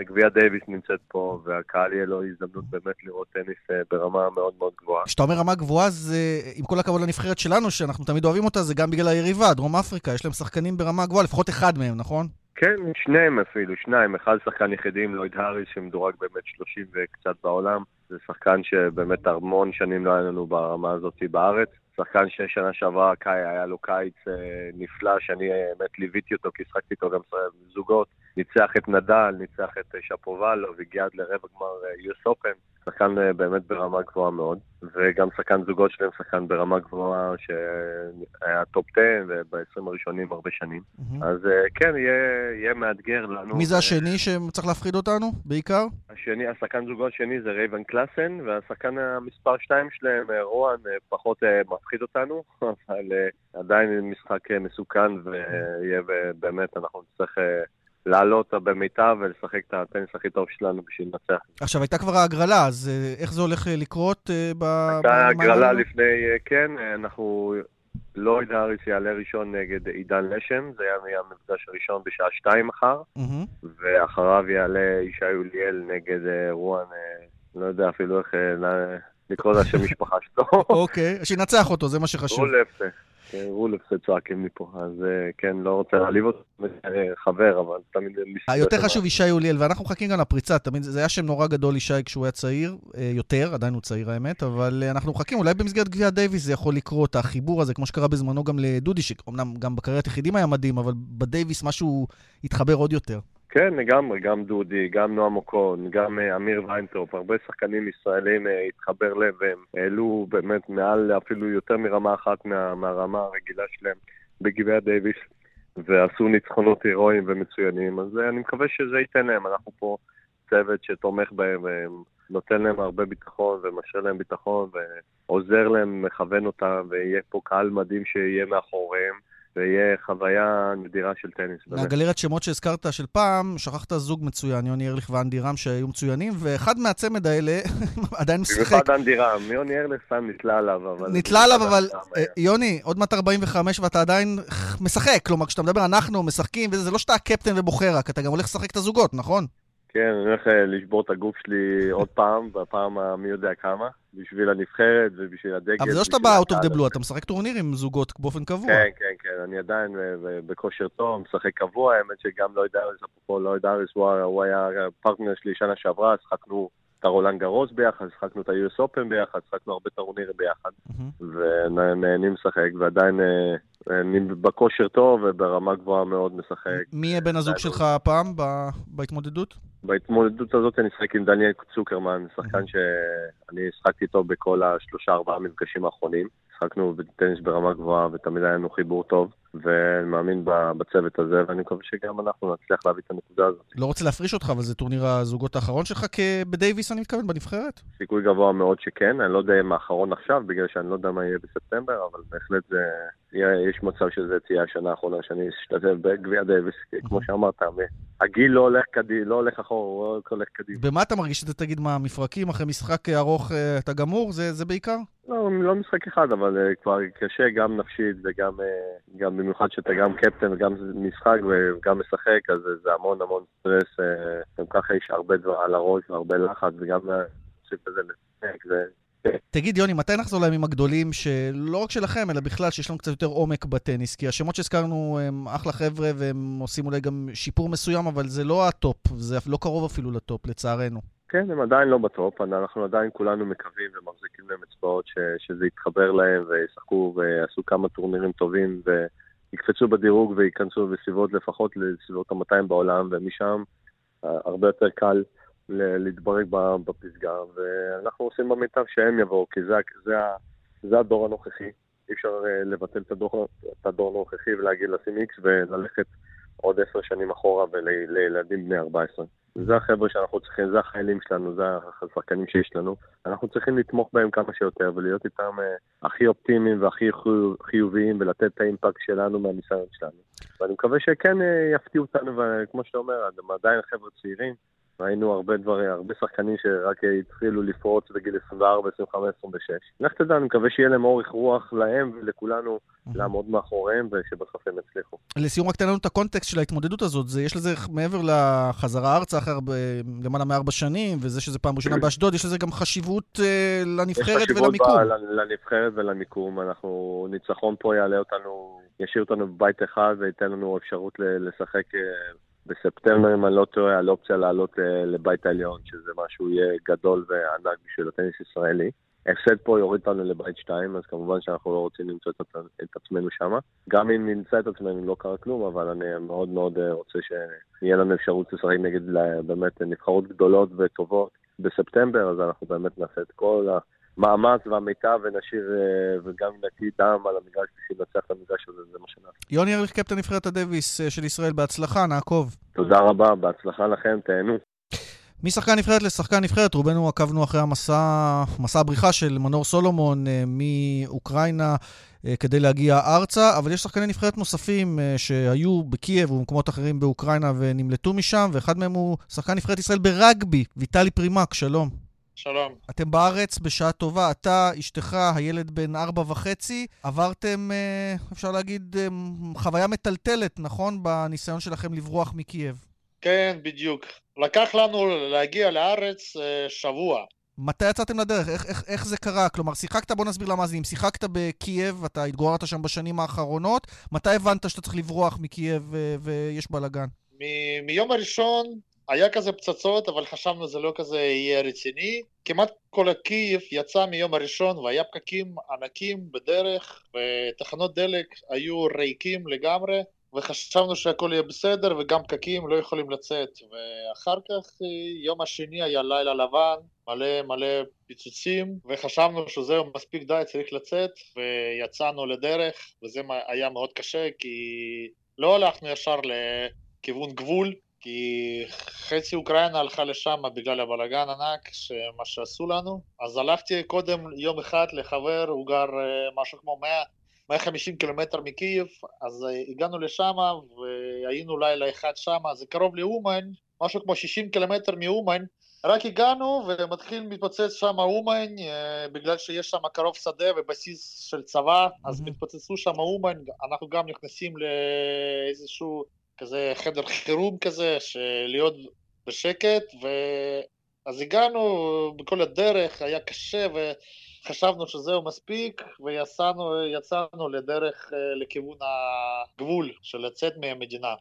G: גביע דייוויס נמצאת פה, והקהל יהיה לו הזדמנות באמת לראות טניס אה, ברמה מאוד מאוד גבוהה.
A: כשאתה אומר רמה גבוהה, זה, עם כל הכבוד לנבחרת שלנו, שאנחנו תמיד אוהבים אותה, זה גם בגלל היריבה, דרום אפריקה, יש להם שחקנים ברמה גבוהה, לפחות אחד מהם, נכון?
G: כן, שניהם אפילו, שניים. אחד שחקן יחידים, לויד האריס, שמדורג באמת 30 וקצת בעולם. זה שחקן שבאמת המון שנים לא היה לנו ברמה הזאת בארץ. שחקן ששנה שעברה קאי, היה לו קיץ אה, נפלא, שאני אה, באמת ליוויתי אותו, כי השחקתי איתו גם זוגות. ניצח את נדל, ניצח את אה, שפובלוב, והגיע עד לרבע גמר US Open. שחקן אה, באמת ברמה גבוהה מאוד. וגם שחקן זוגות שלהם, שחקן ברמה גבוהה שהיה top 10 וב-20 הראשונים הרבה שנים. אז אה, כן, יהיה, יהיה מאתגר לנו.
A: מי זה השני שצריך להפחיד אותנו, בעיקר?
G: השני, השחקן זוגו השני זה רייבן קלאסן, והשחקן המספר 2 שלהם, אה, רואן, אה, פחות מפחיד אותנו, אבל עדיין משחק מסוכן, ויהיה באמת, אנחנו נצטרך לעלות במיטב ולשחק את הטניס הכי טוב שלנו בשביל לנצח.
A: עכשיו, הייתה כבר ההגרלה, אז אה, איך זה הולך אה, לקרות אה, ב...
G: הייתה הגרלה? לפני, כן, אנחנו... לויד האריס יעלה ראשון נגד עידן לשם, זה היה המפגש הראשון בשעה שתיים מחר. ואחריו יעלה ישי אוליאל נגד רואן, לא יודע אפילו איך לקרוא לשם משפחה שלו.
A: אוקיי, שינצח אותו, זה מה שחשוב.
G: רולף, אה, רולופסה צועקים לי פה, אז אה, כן, לא רוצה להעליב אותו, אה, חבר, אבל תמיד...
A: היותר חשוב ישי אוליאל, ואנחנו מחכים גם לפריצה, תמיד, זה היה שם נורא גדול ישי כשהוא היה צעיר, יותר, עדיין הוא צעיר האמת, אבל אנחנו מחכים, אולי במסגרת גביע דייוויס זה יכול לקרות, החיבור הזה, כמו שקרה בזמנו גם לדודי, שאומנם גם בקריירת יחידים היה מדהים, אבל בדייוויס משהו התחבר עוד יותר.
G: כן, לגמרי, גם דודי, גם נועם אוקון, גם אה, אמיר ויינטרופ, הרבה שחקנים ישראלים אה, התחבר להם והם העלו באמת מעל אפילו יותר מרמה אחת מה, מהרמה הרגילה שלהם בגביע דייוויס ועשו ניצחונות הירואיים ומצוינים, אז אה, אני מקווה שזה ייתן להם, אנחנו פה צוות שתומך בהם ונותן להם הרבה ביטחון ומשרה להם ביטחון ועוזר להם, מכוון אותם ויהיה פה קהל מדהים שיהיה מאחוריהם ויהיה חוויה נדירה של טניס.
A: מהגלריית שמות שהזכרת של פעם, שכחת זוג מצוין, יוני ארליך ואנדי רם שהיו מצוינים, ואחד מהצמד האלה עדיין משחק.
G: במיוחד אנדי רם, יוני ארליך סתם נתלה עליו, אבל...
A: נתלה עליו, אבל אה. יוני, עוד מעט 45 ואתה עדיין משחק. כלומר, כשאתה מדבר אנחנו משחקים, וזה זה לא שאתה הקפטן ובוחר רק, אתה גם הולך לשחק את הזוגות, נכון?
G: כן, אני הולך אה, לשבור את הגוף שלי עוד פעם, בפעם המי יודע כמה, בשביל הנבחרת ובשביל הדגל.
A: אבל זה לא שאתה בא out of the blue, אתה משחק טורניר עם זוגות באופן קבוע.
G: כן, כן, כן, אני עדיין אה, בכושר טוב, משחק קבוע, האמת שגם לא יודע, אפרופו לא יודע, הוא היה פרטנר שלי שנה שעברה, שחקנו את הרולאן גארוס ביחד, שחקנו את ה-US Open ביחד, שחקנו הרבה טורנירים ביחד, ונהנים לשחק, ועדיין אה, אני בכושר טוב וברמה גבוהה מאוד משחק.
A: מי יהיה בן הזוג שלך הפעם בהתמודדות?
G: בהתמודדות הזאת אני אשחק עם דניאל צוקרמן, שחקן שאני שחקתי איתו בכל השלושה ארבעה מפגשים האחרונים. שחקנו בטניס ברמה גבוהה ותמיד היה לנו חיבור טוב, ואני מאמין בצוות הזה, ואני מקווה שגם אנחנו נצליח להביא את הנקודה הזאת.
A: לא רוצה להפריש אותך, אבל זה טורניר הזוגות האחרון שלך בדייוויס, אני מתכוון, בנבחרת?
G: סיכוי גבוה מאוד שכן, אני לא יודע אם האחרון עכשיו, בגלל שאני לא יודע מה יהיה בספטמבר, אבל בהחלט זה... יש מצב שזה תהיה השנה האחרונה שאני אשתתף בגביע דייוויס, כמו שאמרת, הגיל לא הולך לא הולך אחורה, הוא לא הולך קדימה.
A: במה אתה מרגיש שאתה תגיד מה, מפרקים אחרי משחק ארוך אה, אתה גמור? זה, זה בעיקר?
G: לא, לא משחק אחד, אבל uh, כבר קשה גם נפשית וגם uh, גם במיוחד שאתה גם קפטן וגם משחק וגם משחק, אז זה המון המון סטרס. Uh, גם ככה יש הרבה דבר על הראש והרבה לחץ, וגם להוסיף את זה לשחק. זה...
A: תגיד, יוני, מתי נחזור לימים הגדולים, שלא רק שלכם, אלא בכלל, שיש לנו קצת יותר עומק בטניס? כי השמות שהזכרנו הם אחלה חבר'ה, והם עושים אולי גם שיפור מסוים, אבל זה לא הטופ, זה לא קרוב אפילו לטופ, לצערנו.
G: כן, הם עדיין לא בטופ, אנחנו עדיין כולנו מקווים ומחזיקים להם אצבעות שזה יתחבר להם וישחקו ויעשו כמה טורנירים טובים ויקפצו בדירוג וייכנסו בסביבות לפחות לסביבות ה-200 בעולם, ומשם אה, הרבה יותר קל להתברג בפסגה, ואנחנו עושים במיטב שהם יבואו, כי זה, זה, זה הדור הנוכחי. אי אפשר אה, לבטל את הדור, את הדור הנוכחי ולהגיד לשים איקס וללכת עוד עשר שנים אחורה ולילדים בני 14. זה החבר'ה שאנחנו צריכים, זה החיילים שלנו, זה השחקנים שיש לנו. אנחנו צריכים לתמוך בהם כמה שיותר ולהיות איתם uh, הכי אופטימיים והכי חיוביים ולתת את האימפקט שלנו מהניסיון שלנו. ואני מקווה שכן uh, יפתיעו אותנו, וכמו שאתה אומר, הם עדיין חבר'ה צעירים. ראינו הרבה דברים, הרבה שחקנים שרק התחילו לפרוץ בגיל 24, 25, 26. לך תדע, אני מקווה שיהיה להם אורך רוח להם ולכולנו לעמוד מאחוריהם ושבסוף הם יצליחו.
A: לסיום, רק תן לנו את הקונטקסט של ההתמודדות הזאת. זה, יש לזה, מעבר לחזרה ארצה אחרי למעלה מארבע שנים, וזה שזה פעם ראשונה באשדוד, יש לזה גם חשיבות אה, לנבחרת ולמיקום. יש חשיבות
G: לנבחרת ולמיקום. אנחנו, ניצחון פה יעלה אותנו, ישאיר אותנו בבית אחד וייתן לנו אפשרות לשחק אה, בספטמבר, אם אני לא טועה, על אופציה לעלות אה, לבית העליון, שזה משהו יהיה גדול וענק בשביל הטניס ישראלי. הפסד פה יוריד אותנו לבית 2, אז כמובן שאנחנו לא רוצים למצוא את, עצמנו שם. גם אם נמצא את עצמנו לא קרה כלום, אבל אני מאוד מאוד אה, רוצה שיהיה לנו אפשרות לשחק נגד באמת נבחרות גדולות וטובות בספטמבר, אז אנחנו באמת נעשה את כל המאמץ והמיטב ונשאיר אה, וגם נקי דם על המגרש בשביל לנצח את המגרש הזה, זה מה שנעשה.
A: יוני אריך, קפטן נבחרת הדוויס של ישראל, בהצלחה, נעקוב.
G: תודה רבה, בהצלחה לכם, תהנו.
A: משחקן נבחרת לשחקן נבחרת, רובנו עקבנו אחרי המסע, מסע הבריחה של מנור סולומון אה, מאוקראינה אה, כדי להגיע ארצה, אבל יש שחקני נבחרת נוספים אה, שהיו בקייב ובמקומות אחרים באוקראינה ונמלטו משם, ואחד מהם הוא שחקן נבחרת ישראל ברגבי, ויטלי פרימק, שלום.
H: שלום.
A: אתם בארץ בשעה טובה, אתה, אשתך, הילד בן ארבע וחצי, עברתם, אפשר להגיד, חוויה מטלטלת, נכון? בניסיון שלכם לברוח מקייב.
H: כן, בדיוק. לקח לנו להגיע לארץ אה, שבוע.
A: מתי יצאתם לדרך? איך, איך, איך זה קרה? כלומר, שיחקת, בוא נסביר למאזינים, שיחקת בקייב, אתה התגוררת שם בשנים האחרונות, מתי הבנת שאתה צריך לברוח מקייב אה, ויש בלאגן?
H: מיום הראשון היה כזה פצצות, אבל חשבנו זה לא כזה יהיה רציני. כמעט כל הקייב יצא מיום הראשון והיה פקקים ענקים בדרך, ותחנות דלק היו ריקים לגמרי. וחשבנו שהכל יהיה בסדר וגם פקקים לא יכולים לצאת ואחר כך יום השני היה לילה לבן מלא מלא פיצוצים וחשבנו שזהו מספיק די צריך לצאת ויצאנו לדרך וזה היה מאוד קשה כי לא הלכנו ישר לכיוון גבול כי חצי אוקראינה הלכה לשם בגלל הבלאגן ענק, מה שעשו לנו. אז הלכתי קודם יום אחד לחבר, הוא גר משהו כמו 100 150 קילומטר מקייב, אז אה, הגענו לשם והיינו לילה אחד שם, זה קרוב לאומן, משהו כמו 60 קילומטר מאומן, רק הגענו ומתחיל מתפוצץ שם אומן, אה, בגלל שיש שם קרוב שדה ובסיס של צבא, אז מתפוצצו שם אומן, אנחנו גם נכנסים לאיזשהו כזה חדר חירום כזה, שלהיות בשקט, ו... אז הגענו בכל הדרך, היה קשה, ו... חשבנו שזהו מספיק, ויצאנו לדרך אה, לכיוון הגבול של לצאת מהמדינה.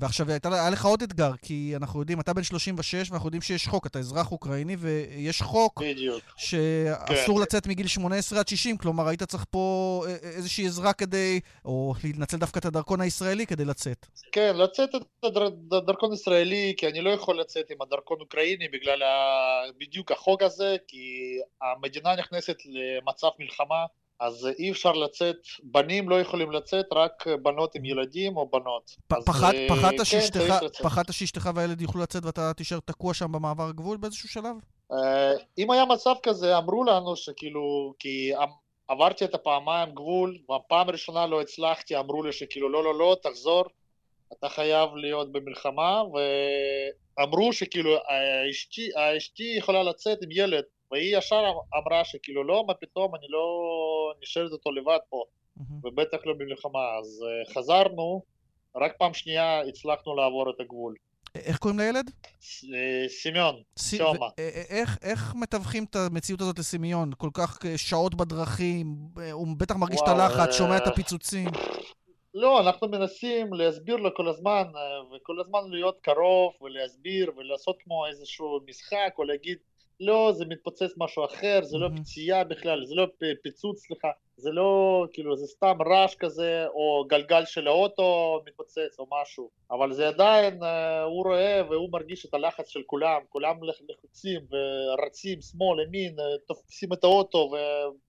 A: ועכשיו, היה לך עוד אתגר, כי אנחנו יודעים, אתה בן 36, ואנחנו יודעים שיש חוק, אתה אזרח אוקראיני, ויש חוק
H: בדיוק.
A: שאסור כן. לצאת מגיל 18 עד 60, כלומר, היית צריך פה אה, אה, איזושהי עזרה כדי, או לנצל דווקא את הדרכון הישראלי כדי לצאת.
H: כן, לצאת את הדרכון הישראלי, כי אני לא יכול לצאת עם הדרכון אוקראיני בגלל בדיוק החוק הזה, כי המדינה נכנסת למצב מלחמה, אז אי אפשר לצאת, בנים לא יכולים לצאת, רק בנות עם ילדים או בנות.
A: פחדת כן, שאשתך, פחדת שאשתך והילד יוכלו לצאת ואתה תישאר תקוע שם במעבר הגבול באיזשהו שלב?
H: אה, אם היה מצב כזה, אמרו לנו שכאילו, כי אמ, עברתי את הפעמיים גבול, והפעם הראשונה לא הצלחתי, אמרו לי שכאילו לא, לא, לא, תחזור, אתה חייב להיות במלחמה, ואמרו שכאילו אשתי, אשתי יכולה לצאת עם ילד והיא ישר אמרה שכאילו לא, מה פתאום, אני לא נשארת אותו לבד פה, ובטח לא במלחמה. אז uh, חזרנו, רק פעם שנייה הצלחנו לעבור את הגבול.
A: איך קוראים לילד?
H: אה, סמיון.
A: אה, איך, איך מתווכים את המציאות הזאת לסמיון? כל כך שעות בדרכים, הוא בטח מרגיש את הלחץ, שומע את הפיצוצים.
H: לא, אנחנו מנסים להסביר לו כל הזמן, וכל הזמן להיות קרוב ולהסביר ולעשות כמו איזשהו משחק, או להגיד, לא, זה מתפוצץ משהו אחר, זה לא פציעה בכלל, זה לא פיצוץ, סליחה, זה לא, כאילו, זה סתם רעש כזה, או גלגל של האוטו מתפוצץ או משהו, אבל זה עדיין, אה, הוא רואה והוא מרגיש את הלחץ של כולם, כולם לחוצים ורצים שמאל, ימין, אה, תופסים את האוטו,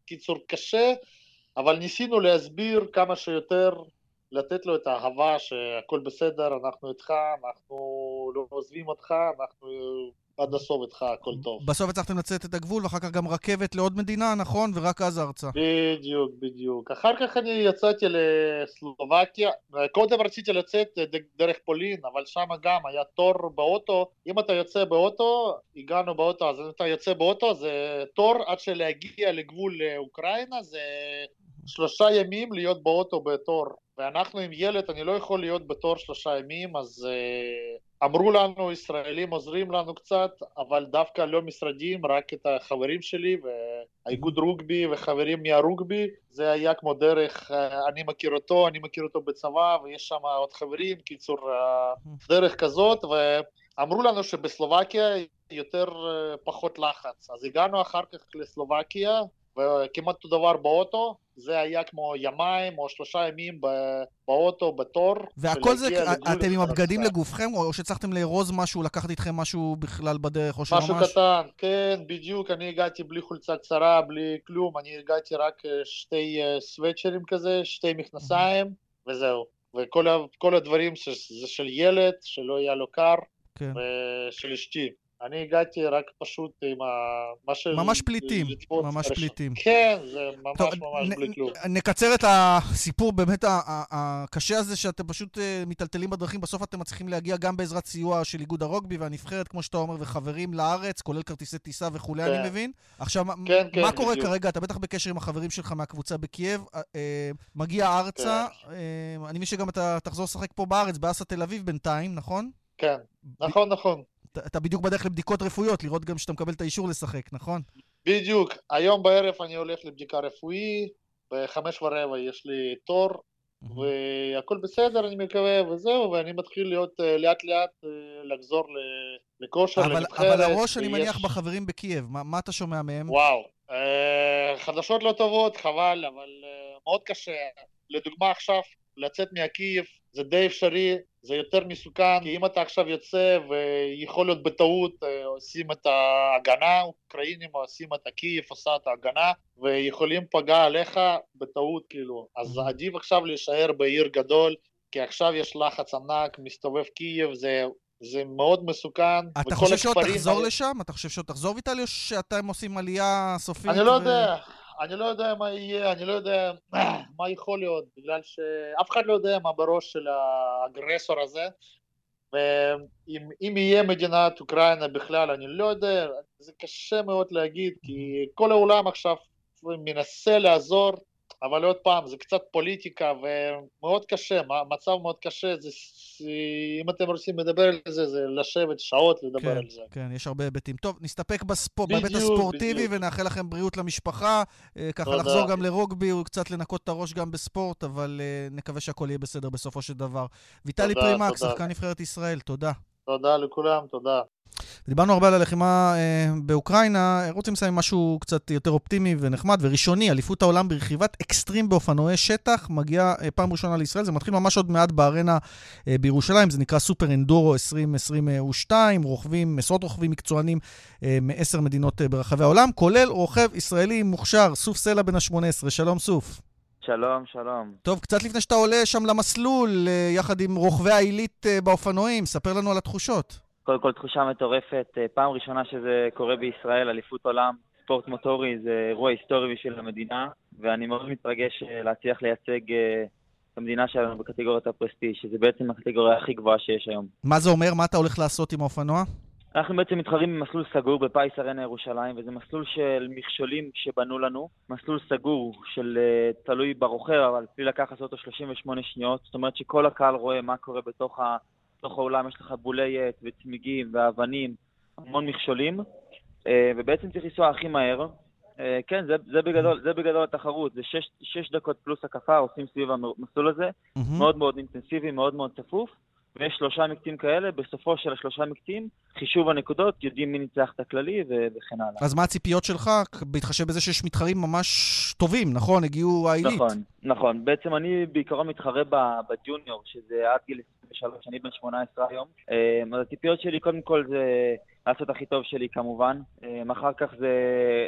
H: וקיצור קשה, אבל ניסינו להסביר כמה שיותר לתת לו את האהבה שהכל בסדר, אנחנו איתך, אנחנו לא עוזבים אותך, אנחנו עד הסוף איתך, הכל טוב.
A: בסוף הצלחתם לצאת את הגבול, ואחר כך גם רכבת לעוד מדינה, נכון? ורק אז ארצה.
H: בדיוק, בדיוק. אחר כך אני יצאתי לסלובקיה, קודם רציתי לצאת דרך פולין, אבל שם גם היה תור באוטו. אם אתה יוצא באוטו, הגענו באוטו, אז אם אתה יוצא באוטו, זה תור עד שלהגיע לגבול אוקראינה, זה שלושה ימים להיות באוטו בתור. ואנחנו עם ילד, אני לא יכול להיות בתור שלושה ימים, אז uh, אמרו לנו, ישראלים עוזרים לנו קצת, אבל דווקא לא משרדים, רק את החברים שלי והאיגוד רוגבי וחברים מהרוגבי, זה היה כמו דרך, uh, אני מכיר אותו, אני מכיר אותו בצבא, ויש שם עוד חברים, קיצור, uh, דרך כזאת, ואמרו לנו שבסלובקיה יותר uh, פחות לחץ. אז הגענו אחר כך לסלובקיה, וכמעט אותו דבר באוטו, זה היה כמו ימיים או שלושה ימים באוטו, בתור.
A: והכל זה, אתם עם הבגדים לגופכם, או שהצלחתם לארוז משהו, לקחת איתכם משהו בכלל בדרך, או שממש...
H: משהו קטן, כן, בדיוק, אני הגעתי בלי חולצה קצרה, בלי כלום, אני הגעתי רק אה, שתי אה, סוואצ'רים כזה, שתי מכנסיים, וזהו. וכל הדברים זה של ילד, שלא היה לו קר, כן. ושל אשתי. אני הגעתי רק פשוט עם ה... מה ש...
A: ממש פליטים, ממש פליטים.
H: כן, זה ממש טוב, ממש בלי כלום.
A: נקצר את הסיפור באמת הקשה הזה, שאתם פשוט אה, מיטלטלים בדרכים, בסוף אתם מצליחים להגיע גם בעזרת סיוע של איגוד הרוגבי והנבחרת, כמו שאתה אומר, וחברים לארץ, כולל כרטיסי טיסה וכולי, כן. אני מבין. עכשיו, כן, כן, מה קורה בדיוק. כרגע? אתה בטח בקשר עם החברים שלך מהקבוצה בקייב, אה, אה, מגיע ארצה, כן. אני מבין שגם אתה תחזור לשחק פה בארץ, באסה תל אביב בינתיים, נכון?
H: כן, נכון, נכון.
A: אתה בדיוק בדרך לבדיקות רפואיות, לראות גם שאתה מקבל את האישור לשחק, נכון?
H: בדיוק. היום בערב אני הולך לבדיקה רפואית, בחמש ורבע יש לי תור, והכל בסדר, אני מקווה, וזהו, ואני מתחיל להיות אה, לאט לאט אה, לחזור לכושר,
A: אבל, לנבחרת. אבל הראש, ויש... אני מניח, בחברים בקייב, מה, מה אתה שומע מהם?
H: וואו, אה, חדשות לא טובות, חבל, אבל מאוד קשה. לדוגמה עכשיו, לצאת מהקייב זה די אפשרי, זה יותר מסוכן, כי אם אתה עכשיו יוצא ויכול להיות בטעות אה, עושים את ההגנה, אוקראינים עושים את הקייב, עושה את ההגנה, ויכולים פגע עליך בטעות כאילו. אז אמהמ. עדיף עכשיו להישאר בעיר גדול, כי עכשיו יש לחץ ענק, מסתובב קייב, זה זה מאוד מסוכן.
A: אתה חושב שעוד תחזור לשם? אתה חושב שעוד תחזור ויטלי, או שאתם עושים עלייה סופית?
H: אני לא יודע. אני לא יודע מה יהיה, אני לא יודע מה יכול להיות, בגלל שאף אחד לא יודע מה בראש של האגרסור הזה, ואם יהיה מדינת אוקראינה בכלל, אני לא יודע, זה קשה מאוד להגיד, כי כל העולם עכשיו מנסה לעזור, אבל עוד פעם, זה קצת פוליטיקה ומאוד קשה, מצב מאוד קשה, זה, אם אתם רוצים לדבר על זה, זה לשבת שעות לדבר
A: כן,
H: על זה.
A: כן, יש הרבה היבטים. טוב, נסתפק בספור, בהיבט הספורטיבי בדיוק. ונאחל לכם בריאות למשפחה. אה, ככה תודה. לחזור גם לרוגבי וקצת לנקות את הראש גם בספורט, אבל uh, נקווה שהכל יהיה בסדר בסופו של דבר. ויטלי פרימק, שחקן נבחרת ישראל, תודה.
H: תודה לכולם, תודה.
A: דיברנו הרבה על הלחימה אה, באוקראינה, רוצים לסיים משהו קצת יותר אופטימי ונחמד וראשוני, אליפות העולם ברכיבת אקסטרים באופנועי שטח, מגיעה אה, פעם ראשונה לישראל, זה מתחיל ממש עוד מעט בארנה אה, בירושלים, זה נקרא סופר אנדורו 2022, רוכבים, עשרות רוכבים מקצוענים אה, מעשר מדינות אה, ברחבי העולם, כולל רוכב ישראלי מוכשר, סוף סלע בן ה-18, שלום סוף.
I: שלום, שלום.
A: טוב, קצת לפני שאתה עולה שם למסלול, אה, יחד עם רוכבי העילית אה, באופנועים, ספר לנו על התחושות.
I: קודם כל תחושה מטורפת, אה, פעם ראשונה שזה קורה בישראל, אליפות עולם, ספורט מוטורי, זה אירוע היסטורי בשביל המדינה, ואני מאוד מתרגש אה, להצליח לייצג אה, את המדינה שלנו בקטגוריית הפרסטיג', שזה בעצם הקטגוריה הכי גבוהה שיש היום.
A: מה זה אומר? מה אתה הולך לעשות עם האופנוע?
I: אנחנו בעצם מתחרים במסלול סגור בפיס ארנה ירושלים, וזה מסלול של מכשולים שבנו לנו, מסלול סגור של תלוי ברוכב, אבל בלי לקחת אותו 38 שניות, זאת אומרת שכל הקהל רואה מה קורה בתוך. בתוך האולם יש לך בולי עט וצמיגים ואבנים, המון מכשולים, אה, ובעצם צריך לנסוע הכי מהר. אה, כן, זה, זה, בגדול, זה בגדול התחרות, זה שש, שש דקות פלוס הקפה עושים סביב המסלול הזה, mm-hmm. מאוד מאוד אינטנסיבי, מאוד מאוד צפוף. ויש שלושה מקטעים כאלה, בסופו של השלושה מקטעים, חישוב הנקודות, יודעים מי ניצח את הכללי וכן הלאה.
A: אז מה הציפיות שלך, בהתחשב בזה שיש מתחרים ממש טובים, נכון? הגיעו העילית.
I: נכון, נכון. בעצם אני בעיקרון מתחרה בג'וניור, שזה עד גיל 23, אני בן 18 היום. אמ, אז הציפיות שלי קודם כל זה לעשות הכי טוב שלי כמובן. אמ, אחר כך זה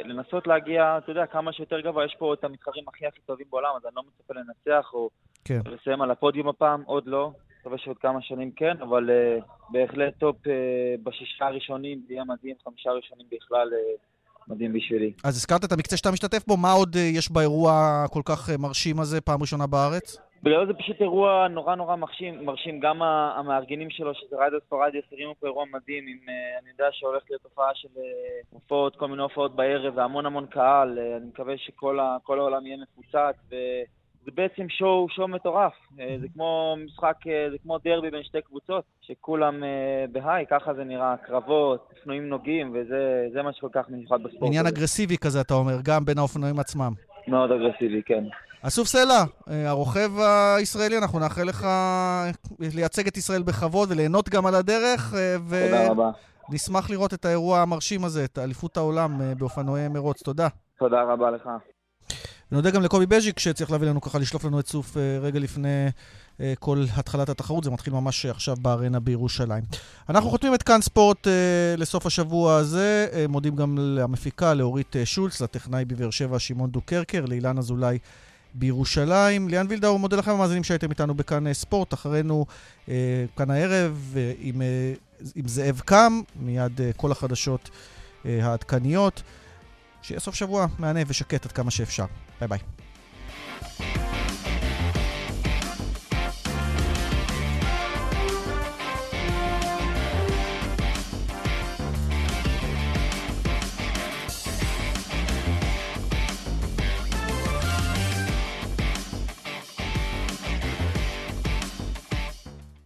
I: לנסות להגיע, אתה יודע, כמה שיותר גבוה. יש פה את המתחרים הכי הכי טובים בעולם, אז אני לא מצפה לנצח או כן. לסיים על הפודיום הפעם, עוד לא. מקווה שעוד כמה שנים כן, אבל אה, בהחלט טופ אה, בשישה הראשונים, זה יהיה מדהים, חמישה ראשונים בכלל אה, מדהים בשבילי.
A: אז הזכרת את המקצה שאתה משתתף בו, מה עוד אה, יש באירוע כל כך אה, מרשים הזה, פעם ראשונה בארץ?
I: בגלל זה פשוט אירוע נורא נורא מרשים, מרשים. גם המארגנים שלו, שזה רדיוס פרדיוס, הרימו פה אירוע מדהים, עם, אה, אני יודע שהולך להיות תופעה של הופעות, כל מיני הופעות בערב והמון המון קהל, uh, אני מקווה שכל ה, העולם יהיה מפוצץ, ו... זה בעצם שואו, שואו מטורף. אה, זה כמו משחק, אה, זה כמו דרבי בין שתי קבוצות, שכולם אה, בהיי, ככה זה נראה, קרבות, אופנועים נוגעים, וזה מה שכל כך מיוחד בספורט.
A: עניין הזה. אגרסיבי כזה, אתה אומר, גם בין האופנועים עצמם.
I: מאוד אגרסיבי, כן.
A: אסוף סלע, הרוכב הישראלי, אנחנו נאחל לך לייצג את ישראל בכבוד וליהנות גם על הדרך.
I: ו... תודה רבה.
A: נשמח לראות את האירוע המרשים הזה, את אליפות העולם באופנועי מרוץ. תודה.
I: תודה רבה לך.
A: ונודה גם לקובי בז'יק שצריך להביא לנו ככה, לשלוף לנו את צוף אה, רגע לפני אה, כל התחלת התחרות, זה מתחיל ממש עכשיו בארנה בירושלים. אנחנו חותמים את כאן ספורט אה, לסוף השבוע הזה, מודים גם למפיקה, לאורית שולץ, לטכנאי בבאר שבע, שמעון דוקרקר, לאילן אזולאי. בירושלים. ליאן וילדאו, מודה לכם המאזינים שהייתם איתנו בכאן ספורט. אחרינו כאן הערב עם, עם זאב קם, מיד כל החדשות העדכניות. שיהיה סוף שבוע מהנה ושקט עד כמה שאפשר. ביי ביי.